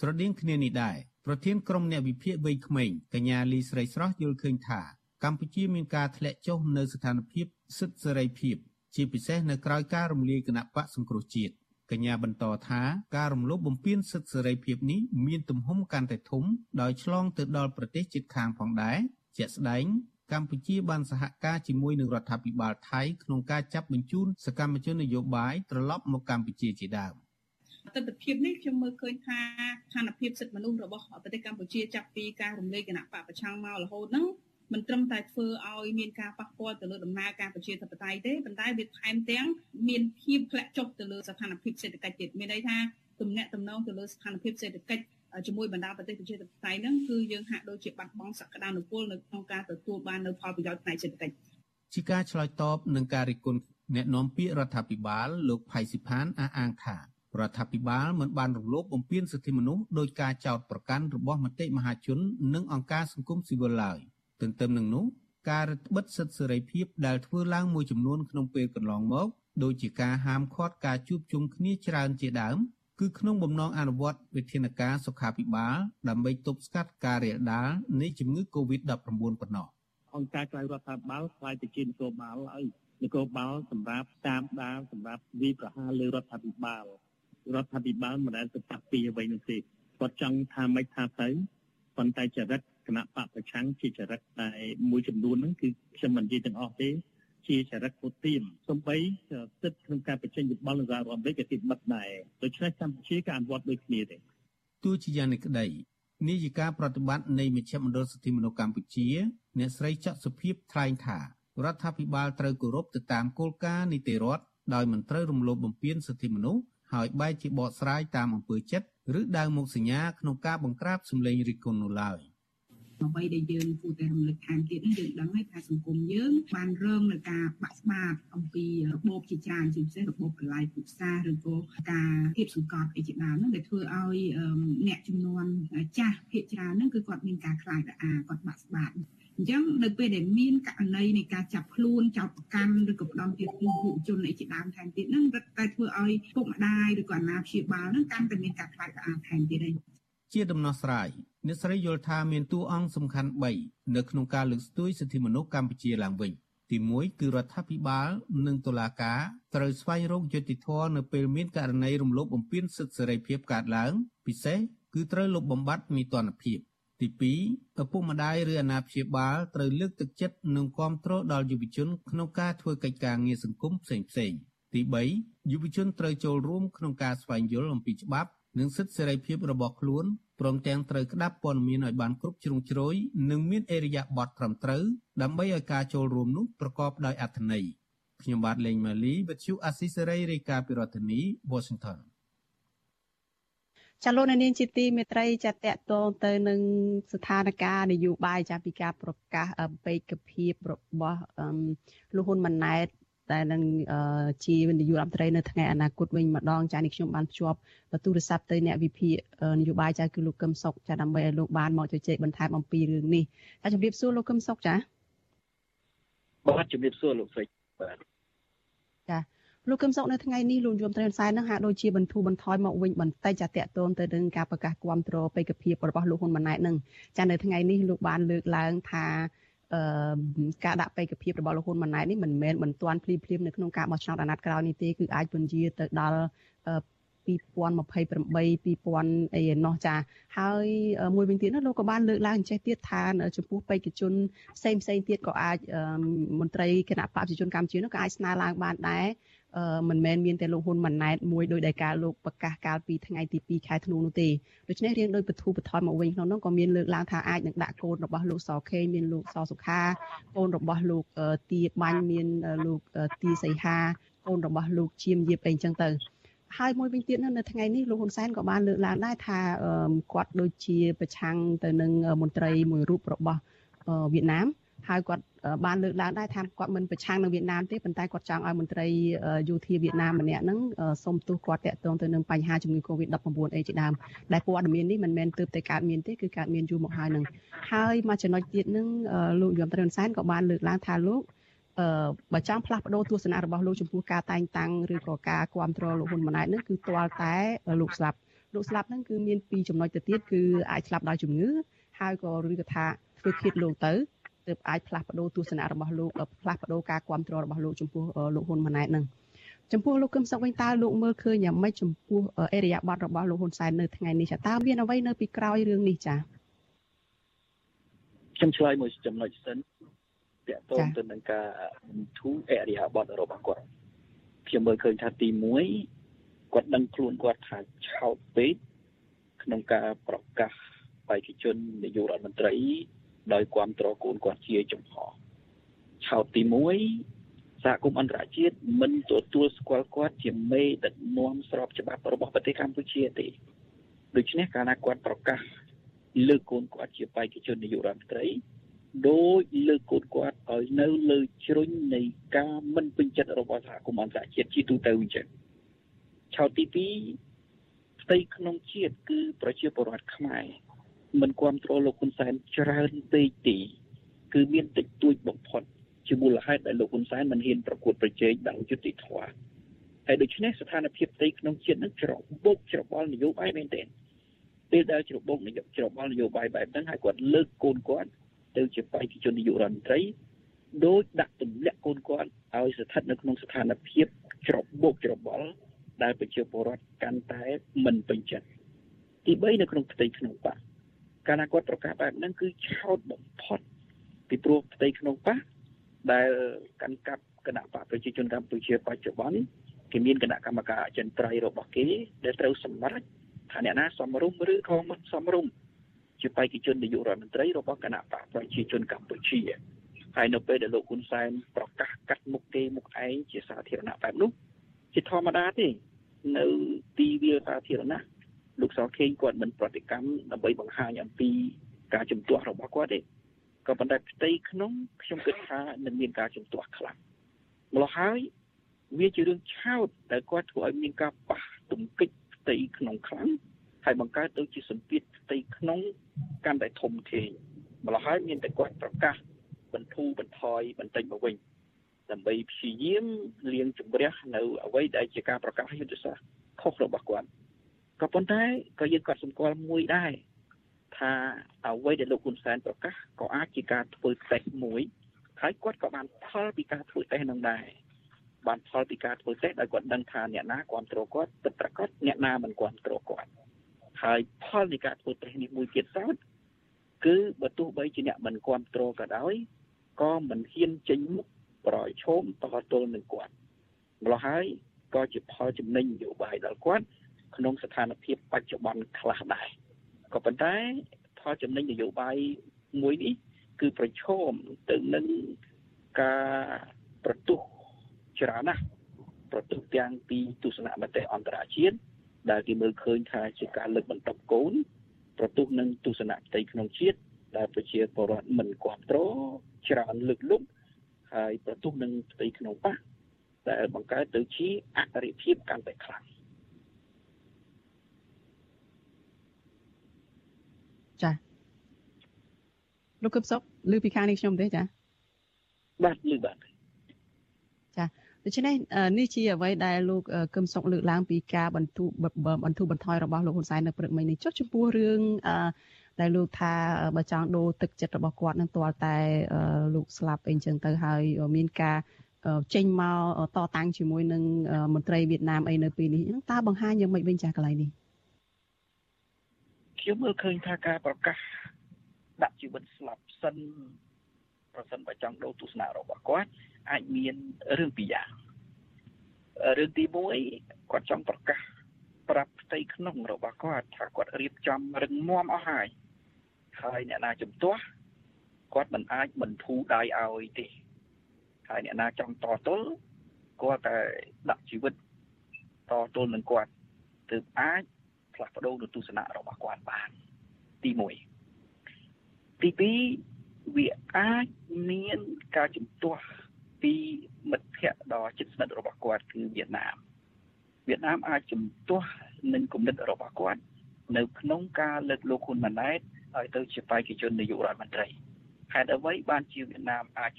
ស្រដៀងគ្នានេះដែរ ប្រធានក្រុមអ្នកវិភាគវ័យក្មេងកញ្ញាលីស្រីស្រស់យល់ឃើញថាកម្ពុជាមានការធ្លាក់ចុះនៅស្ថានភាពសិទ្ធិសេរីភាព ជាពិសេសនៅក្រៅការរំលាយគណៈបកសង្គ្រោះជាតិកញ្ញាបន្តថាការរំលោភបំពានសិទ្ធិសេរីភាពនេះមានទំហំកាន់តែធំដោយឆ្លងទៅដល់ប្រទេសជិតខាងផងដែរជាក់ស្ដែងកម្ពុជាបានសហការជាមួយនឹងរដ្ឋាភិបាលថៃក្នុងការចាប់បញ្ជូនសកម្មជននយោបាយត្រឡប់មកកម្ពុជាជាដើម ទស្សនវិជ្ជានេះខ្ញុំមើលឃើញថាស្ថានភាពសិទ្ធិមនុស្សរបស់ប្រទេសកម្ពុជាចាប់ពីការរំលែកគណៈបកប្រឆាំងមករហូតហ្នឹងមិនត្រឹមតែធ្វើឲ្យមានការប៉ះពាល់ទៅលើដំណើរការប្រជាធិបតេយ្យទេប៉ុន្តែវាថែមទាំងមានភាពធ្លាក់ចុះទៅលើស្ថានភាពសេដ្ឋកិច្ចទៀតមានន័យថាទំនាក់ទំនងទៅលើស្ថានភាពសេដ្ឋកិច្ចជាមួយបណ្ដាប្រទេសប្រជាធិបតេយ្យហ្នឹងគឺយើងហាក់ដូចជាបាត់បង់សក្តានុពលនៅក្នុងការទទួលបាននៅផលប្រយោជន៍ផ្នែកសេដ្ឋកិច្ចជាការឆ្លើយតបនឹងការរិះគន់អ្នកនាំពាក្យរដ្ឋាភិបាលលោកផៃស៊ីផានអះអាងថា រដ្ឋាភិបាលមិនបានរំលោភបំពានសិទ្ធិមនុស្សដោយការចោទប្រកាន់របស់មតិមហាជន និងអង្គការសង្គមស៊ីវិលឡើយ។ទន្ទឹមនឹងនោះការរឹតបន្តឹងសិទ្ធិសេរីភាពដែលធ្វើឡើងមួយចំនួនក្នុងពេលកន្លងមកដូចជាការហាមឃាត់ការជួបជុំគ្នាច្រើនជាដើមគឺក្នុងបំណងអនុវត្តវិធានការសុខាភិបាលដើម្បីទប់ស្កាត់ការរាលដាលនៃជំងឺ Covid-19 ប៉ុណ្ណោះអង្គការក្រៅរដ្ឋាភិបាលខ្លាយទៅជានគរបាលហើយនគរបាលសម្រាប់តាមដានសម្រាប់វិប្រហារលើរដ្ឋាភិបាល រដ្ឋាភិបាលមិនដែលទៅតាក់ពីអ្វីនោះទេគាត់ចង់ថាម៉េចថាទៅប៉ុន្តែចរិតគណៈបកប្រឆាំងជាចរិតតែមួយចំនួនហ្នឹងគឺខ្ញុំមិននិយាយទាំងអស់ទេជាចរិតពុទាមសំបីសិទ្ធិក្នុងការបញ្ចេញយោបល់នៅសហរដ្ឋអាមេរិកក៏ទីបិទដែរដូច្នេះកម្ពុជាក៏អនុវត្តដូចគ្នាទេទោះជាយ៉ាងនេះក្តីនាយិកាប្រតិបត្តិនៃមជ្ឈមណ្ឌលសិទ្ធិមនុស្សកម្ពុជា អ្នកស្រីច័ក្កសុភាពថ្លែងថារដ្ឋាភិបាលត្រូវគោរពទៅតាមគោលការណ៍នីតិរដ្ឋដោយមិនត្រូវរំលោភបំពានសិទ្ធិមនុស្ស ហើយបែរជាបកស្រាយតាមអំពើចិត្តឬដើរមុខសញ្ញាក្នុងការបង្ក្រាបសម្លេងរិះគន់នោះឡើយ។អ្វីដែលយើងគួរតែរំលឹកថែមទៀតនេះយើងដឹងហើយថាសង្គមយើងបានរងនឹងការបាក់ស្បាតអំពីរបបជាច្រើនជាពិសេសរបបកល័យពុសាឬក៏ការគៀបសង្កត់អីជាដើមហ្នឹងដែលធ្វើឲ្យអ្នកចំនួនចាស់ភាគច្រើនហ្នឹងគឺគាត់មានការខ្លាចរអាគាត់បាក់ស្បាត អញ្ចឹងនៅពេលដែលមានករណីនៃការចាប់ខ្លួនចោទប្រកាន់ឬក៏ផ្ដំទៀតយុវជនអីជាដើមថែមទៀតហ្នឹងរឹតតែធ្វើឲ្យពុកម្ដាយឬក៏អាណាព្យាបាលហ្នឹងកាន់តែមានការខ្លាចរអាថែមទៀតឯងជាដំណោះស្រាយអ្នកស្រីយល់ថាមានតួអង្គសំខាន់3នៅក្នុងការលើកស្ទួយសិទ្ធិមនុស្សកម្ពុជាឡើងវិញទី1គឺរដ្ឋាភិបាល និងតុលាការត្រូវស្វែងរកយុត្តិធម៌នៅពេលមានករណីរំលោភបំពានសិទ្ធិសេរីភាពកើតឡើងពិសេសគឺត្រូវលុបបំបាត់នីតិរដ្ឋភាព ទី2ឪពុកម្ដាយឬអាណាព្យាបាលត្រូវលើកទឹកចិត្តនិងគាំទ្រដល់យុវជនក្នុងការធ្វើកិច្ចការងារសង្គមផ្សេងៗទី3យុវជនត្រូវចូលរួមក្នុងការស្វែងយល់អំពីច្បាប់និងសិទ្ធិសេរីភាពរបស់ខ្លួនព្រមទាំងត្រូវក្តាប់ព័ត៌មានឲ្យបានគ្រប់ជ្រុងជ្រោយនិងមានអេរយាប័តត្រឹមត្រូវដើម្បីឲ្យការចូលរួមនោះប្រកបដោយអត្ថន័យខ្ញុំបាទលេងម៉ាលីវិទ្យុអស៊ីសេរីរាយការណ៍ពីរដ្ឋធានី Washington ចាលោកនាងជាទីមេត្រីចាតកតងទៅនឹងស្ថានភាពនយោបាយចាពីការប្រកាសបេក្ខភាពរបស់លោកហ៊ុនម៉ាណែតតែនឹងជានាយករដ្ឋមន្ត្រីនៅថ្ងៃអនាគតវិញម្ដងចានេះខ្ញុំបានភ្ជាប់ទូរស័ព្ទទៅអ្នកវិភាគនយោបាយចាគឺលោកកឹមសុខចាដើម្បីឲ្យលោកបានមកជជែកបន្ថែមអំពីរឿងនេះចាជម្រាបសួរលោកកឹមសុខចាបាទជម្រាបសួរលោកស្រីបាទចា លោកកឹមសុខនៅថ្ងៃនេះលោកយមត្រែនសែននឹងហាក់ដូចជាបន្ធូរបន្ថយមកវិញបន្តិចចាតកតូនទៅនឹងការប្រកាសគាំទ្របេក្ខភាពរបស់លោកហ៊ុនម៉ាណែតនឹងចានៅថ្ងៃនេះលោកបានលើកឡើងថាអឺការដាក់បេក្ខភាពរបស់លោកហ៊ុនម៉ាណែតនេះមិនមែនបន្ទាន់ភ្លាមភ្លាមនៅក្នុងការបោះឆ្នោតអាណត្តិក្រោយនេះទេគឺអាចពន្យាទៅដល់2028 2000អីណោះចាហើយមួយវិញទៀតនោះលោកក៏បានលើកឡើងចេះទៀតថាចំពោះបេក្ខជនផ្សេងផ្សេងទៀតក៏អាចមន្ត្រីគណៈបព្វជិជនកម្ពុជានោះក៏អាចស្នើឡើងបានដែរ មិនមែនមានតែលោកហ៊ុនម៉ាណែតមួយដោយដែលការលោកប្រកាសកាលពីថ្ងៃទី2ខែធ្នូនោះទេដូច្នេះរៀងដោយបទូបថយមកវិញក្នុងនោះក៏មានលើកឡើងថាអាចនឹងដាក់កូនរបស់លោកសខេមានលោកសសុខាកូនរបស់លោកទីបាញ់មានលោកទីសីហាកកូនរបស់លោកជាមយាបអីចឹងទៅហើយមួយវិញទៀតនៅថ្ងៃនេះលោកហ៊ុនសែនក៏បានលើកឡើងដែរថាគាត់ដូចជាប្រឆាំងទៅនឹងមន្ត្រីមួយរូបរបស់វៀតណាម ហើយគាត់បានលើកឡើងដែរថាគាត់មិនប្រឆាំងនឹងវៀតណាមទេប៉ុន្តែគាត់ចង់ឲ្យមន្ត្រីយោធាវៀតណាមម្នាក់ហ្នឹងសុំទោសគាត់តាក់ទងទៅនឹងបញ្ហាជំងឺ Covid-19 អីជាដើមដែលព័ត៌មាននេះមិនមែនទើបតែកើតមានទេគឺកើតមានយូរមកហើយហ្នឹងហើយមកចំណុចទៀតហ្នឹងលោកយមត្រឹមសែនក៏បានលើកឡើងថាលោកអឺបើចង់ផ្លាស់ប្ដូរទស្សនៈរបស់លោកចំពោះការតែងតាំងឬក៏ការគ្រប់គ្រងលោកហ៊ុនម៉ាណែតហ្នឹងគឺទាល់តែលោកស្លាប់លោកស្លាប់ហ្នឹងគឺមានពីរចំណុចទៅទៀតគឺអាចស្លាប់ដោយជំងឺហើយក៏ឬក៏ថាធ្វើឃាតលោកទៅ ទើបអាចផ្លាស់ប្ដូរទស្សនៈរបស់លោកផ្លាស់ប្ដូរការគ្រប់គ្រងរបស់លោកចំពោះលោកហ៊ុនម៉ាណែតហ្នឹងចំពោះលោកកឹមសុខវិញតើលោកមើលឃើញយ៉ាងម៉េចចំពោះអេរិយាប័ត្ររបស់លោកហ៊ុនសែននៅថ្ងៃនេះចាតើមានអ្វីនៅពីក្រោយរឿងនេះចាខ្ញុំឆ្លើយមួយចំណុចសិនតកតងទៅនឹងការបន្ធូរអរិយាប័ត្ររបស់គាត់ខ្ញុំមើលឃើញថាទី1គាត់ដឹងខ្លួនគាត់ថាឆោតពេកក្នុងការប្រកាសបេក្ខជននាយករដ្ឋមន្ត្រី ដោយគ្រប់គ្រងកូនគាត់ជាចំហឆោតទី1សហគមន៍អន្តរជាតិមិនទទួលស្គាល់គាត់ជាមេដឹកនាំស្របច្បាប់របស់ប្រទេសកម្ពុជាទេដូច្នេះកាលណាគាត់ប្រកាសលើកកូនគាត់ជាបេក្ខជននាយករដ្ឋមន្ត្រីដោយលើកកូនគាត់ឲ្យនៅលើជ្រុញនៃការមិនពេញចិត្តរបស់សហគមន៍អន្តរជាតិជាទូទៅអញ្ចឹងឆោតទី2ផ្ទៃក្នុងជាតិគឺប្រជាពលរដ្ឋខ្មែរ មិនគ្រប់គ្រងលោកហ៊ុនសែនច្រើនពេកទេគឺមានតិចតួចបំផុតជាមូលហេតុដែលលោកហ៊ុនសែនមិនហ៊ានប្រកួតប្រជែងដល់យុតិធធម៌ហើយដូច្នេះស្ថានភាពផ្ទៃក្នុងជាតិនឹងច្របូកច្របល់នយោបាយមែនទែនពេលដែលច្របូកនយោបាយច្របល់នយោបាយបែបហ្នឹងហើយគាត់លើកកូនគាត់ទៅជាបេក្ខជននាយករដ្ឋមន្ត្រីដោយដាក់ទម្លាក់កូនគាត់ឲ្យស្ថិតនៅក្នុងស្ថានភាពច្របូកច្របល់ដែលប្រជាពលរដ្ឋកាន់តែមិនពេញចិត្តទី3នៅក្នុងផ្ទៃក្នុងបក កាលណាគាត់ប្រកាសបែបហ្នឹងគឺឆោតបំផុតពីព្រោះផ្ទៃក្នុងបកដែលកាន់កាប់គណៈបកប្រជាជនកម្ពុជាបច្ចុប្បន្នគេមានគណៈកម្មការអចិន្ត្រៃយ៍របស់គេដែលត្រូវសម្រេចថាអ្នកណាសមរម្យឬក៏មិនសមរម្យជាបេក្ខជននាយករដ្ឋមន្ត្រីរបស់គណៈបកប្រជាជនកម្ពុជាហើយនៅពេលដែលលោកហ៊ុនសែនប្រកាសកាត់មុខគេមុខឯងជាសាធារណៈបែបនោះជាធម្មតាទេនៅទីវាលសាធារណៈ លោកសខេងគាត់មិនប្រតិកម្មដើម្បីបង្ហាញអំពីការជំទាស់របស់គាត់ទេក៏ប៉ុន្តែផ្ទៃក្នុងខ្ញុំគិតថានឹងមានការជំទាស់ខ្លាំងម្ល៉េះហើយវាជារឿងឆោតដែលគាត់ធ្វើឲ្យមានការប៉ះទង្គិចផ្ទៃក្នុងខ្លាំងហើយបង្កើតទៅជាសម្ពាធផ្ទៃក្នុងកាន់តែធំធេងម្ល៉េះហើយមានតែគាត់ប្រកាសបន្ធូរបន្ថយបន្តិចមកវិញដើម្បីព្យាយាមលៀងជំរះនៅអ្វីដែលជាការប្រកាសយុទ្ធសាស្ត្រខុសរបស់គាត់ ក៏ប៉ុន្តែក៏យើងក៏សម្គាល់មួយដែរថាអ្វីដែលលោកហ៊ុនសែនប្រកាសក៏អាចជាការធ្វើតេស្តមួយហើយគាត់ក៏បានផលពីការធ្វើតេស្តនឹងដែរបានផលពីការធ្វើតេស្តដោយគាត់ដឹងថាអ្នកណាគ្រប់គ្រងគាត់ពិតប្រាកដអ្នកណាមិនគ្រប់គ្រងគាត់ហើយផលនៃការធ្វើតេស្តនេះមួយទៀតសោតគឺបើទោះបីជាអ្នកមិនគ្រប់គ្រងក៏ដោយក៏មិនហ៊ានចេញមុខប្រយឈមតទល់នឹងគាត់ម្ល៉េះហើយក៏ជាផលចំណេញនយោបាយដល់គាត់ ក្នុងស្ថានភាពបច្ចុប្បន្នខ្លះដែរក៏ប៉ុន្តែផលចំណេញនយោបាយមួយនេះគឺប្រឈមទៅនឹងការប្រទុះច្រើនណាស់ប្រទុះទាំងពីទស្សនៈមតិអន្តរជាតិដែលគេមើលឃើញថាជាការលើកបន្ទប់កូនប្រទុះនឹងទស្សនៈផ្ទៃក្នុងជាតិដែលប្រជាពលរដ្ឋមិនគ្រប់គ្រងច្រើនលើកលុបហើយប្រទុះនឹងផ្ទៃក្នុងប៉ះដែលបង្កើតទៅជាអរិភាពកាន់តែខ្លាំង ចាលោកគឹបសុកឮពីខាងនេះខ្ញុំទេចាបាទឮបាទចាដូច្នេះនេះជាអ្វីដែលលោកកឹមសុកលើកឡើងពីការបន្ធូរបន្ធូរបន្ថយរបស់លោកហ៊ុនសែននៅព្រឹកមិញនេះចុះចំពោះរឿងដែលលោកថាបើចង់ដូរទឹកចិត្តរបស់គាត់នឹងទាល់តែលោកស្លាប់អីចឹងទៅហើយមានការចេញមកតតាំងជាមួយនឹងមន្ត្រីវៀតណាមអីនៅពេលនេះតើបង្ហាញយ៉ាងម៉េចវិញចាស់កន្លែងនេះ ខ្ញុំមើលឃើញថាការប្រកាសដាក់ជីវិតស្លាប់សិនប្រសិនបើចង់ដូរទស្សនៈរបស់គាត់អាចមានរឿងពីរយ៉ាងរឿងទី1គាត់ចង់ប្រកាសប្រាប់ផ្ទៃក្នុងរបស់គាត់ថាគាត់រៀបចំរឹងមាំអស់ហើយហើយអ្នកណាជំទាស់គាត់មិនអាចបន្ធូរដៃឲ្យទេហើយអ្នកណាចង់តទល់គាត់តែដាក់ជីវិតតទល់នឹងគាត់ទើបអាច ផ្លាស់ប្ដូរទស្សនៈរបស់គាត់បានទី1ទី2វាអាចមានការជំទាស់ពីមិត្តភ័ក្តិដ៏ជិតស្និទ្ធរបស់គាត់គឺវៀតណាមវៀតណាមអាចជំទាស់នឹងគំនិតរបស់គាត់នៅក្នុងការលើកលោកហ៊ុនម៉ាណែតឲ្យទៅជាបេក្ខជននាយករដ្ឋមន្ត្រីហេតុអ្វីបានជាវៀតណាមអាច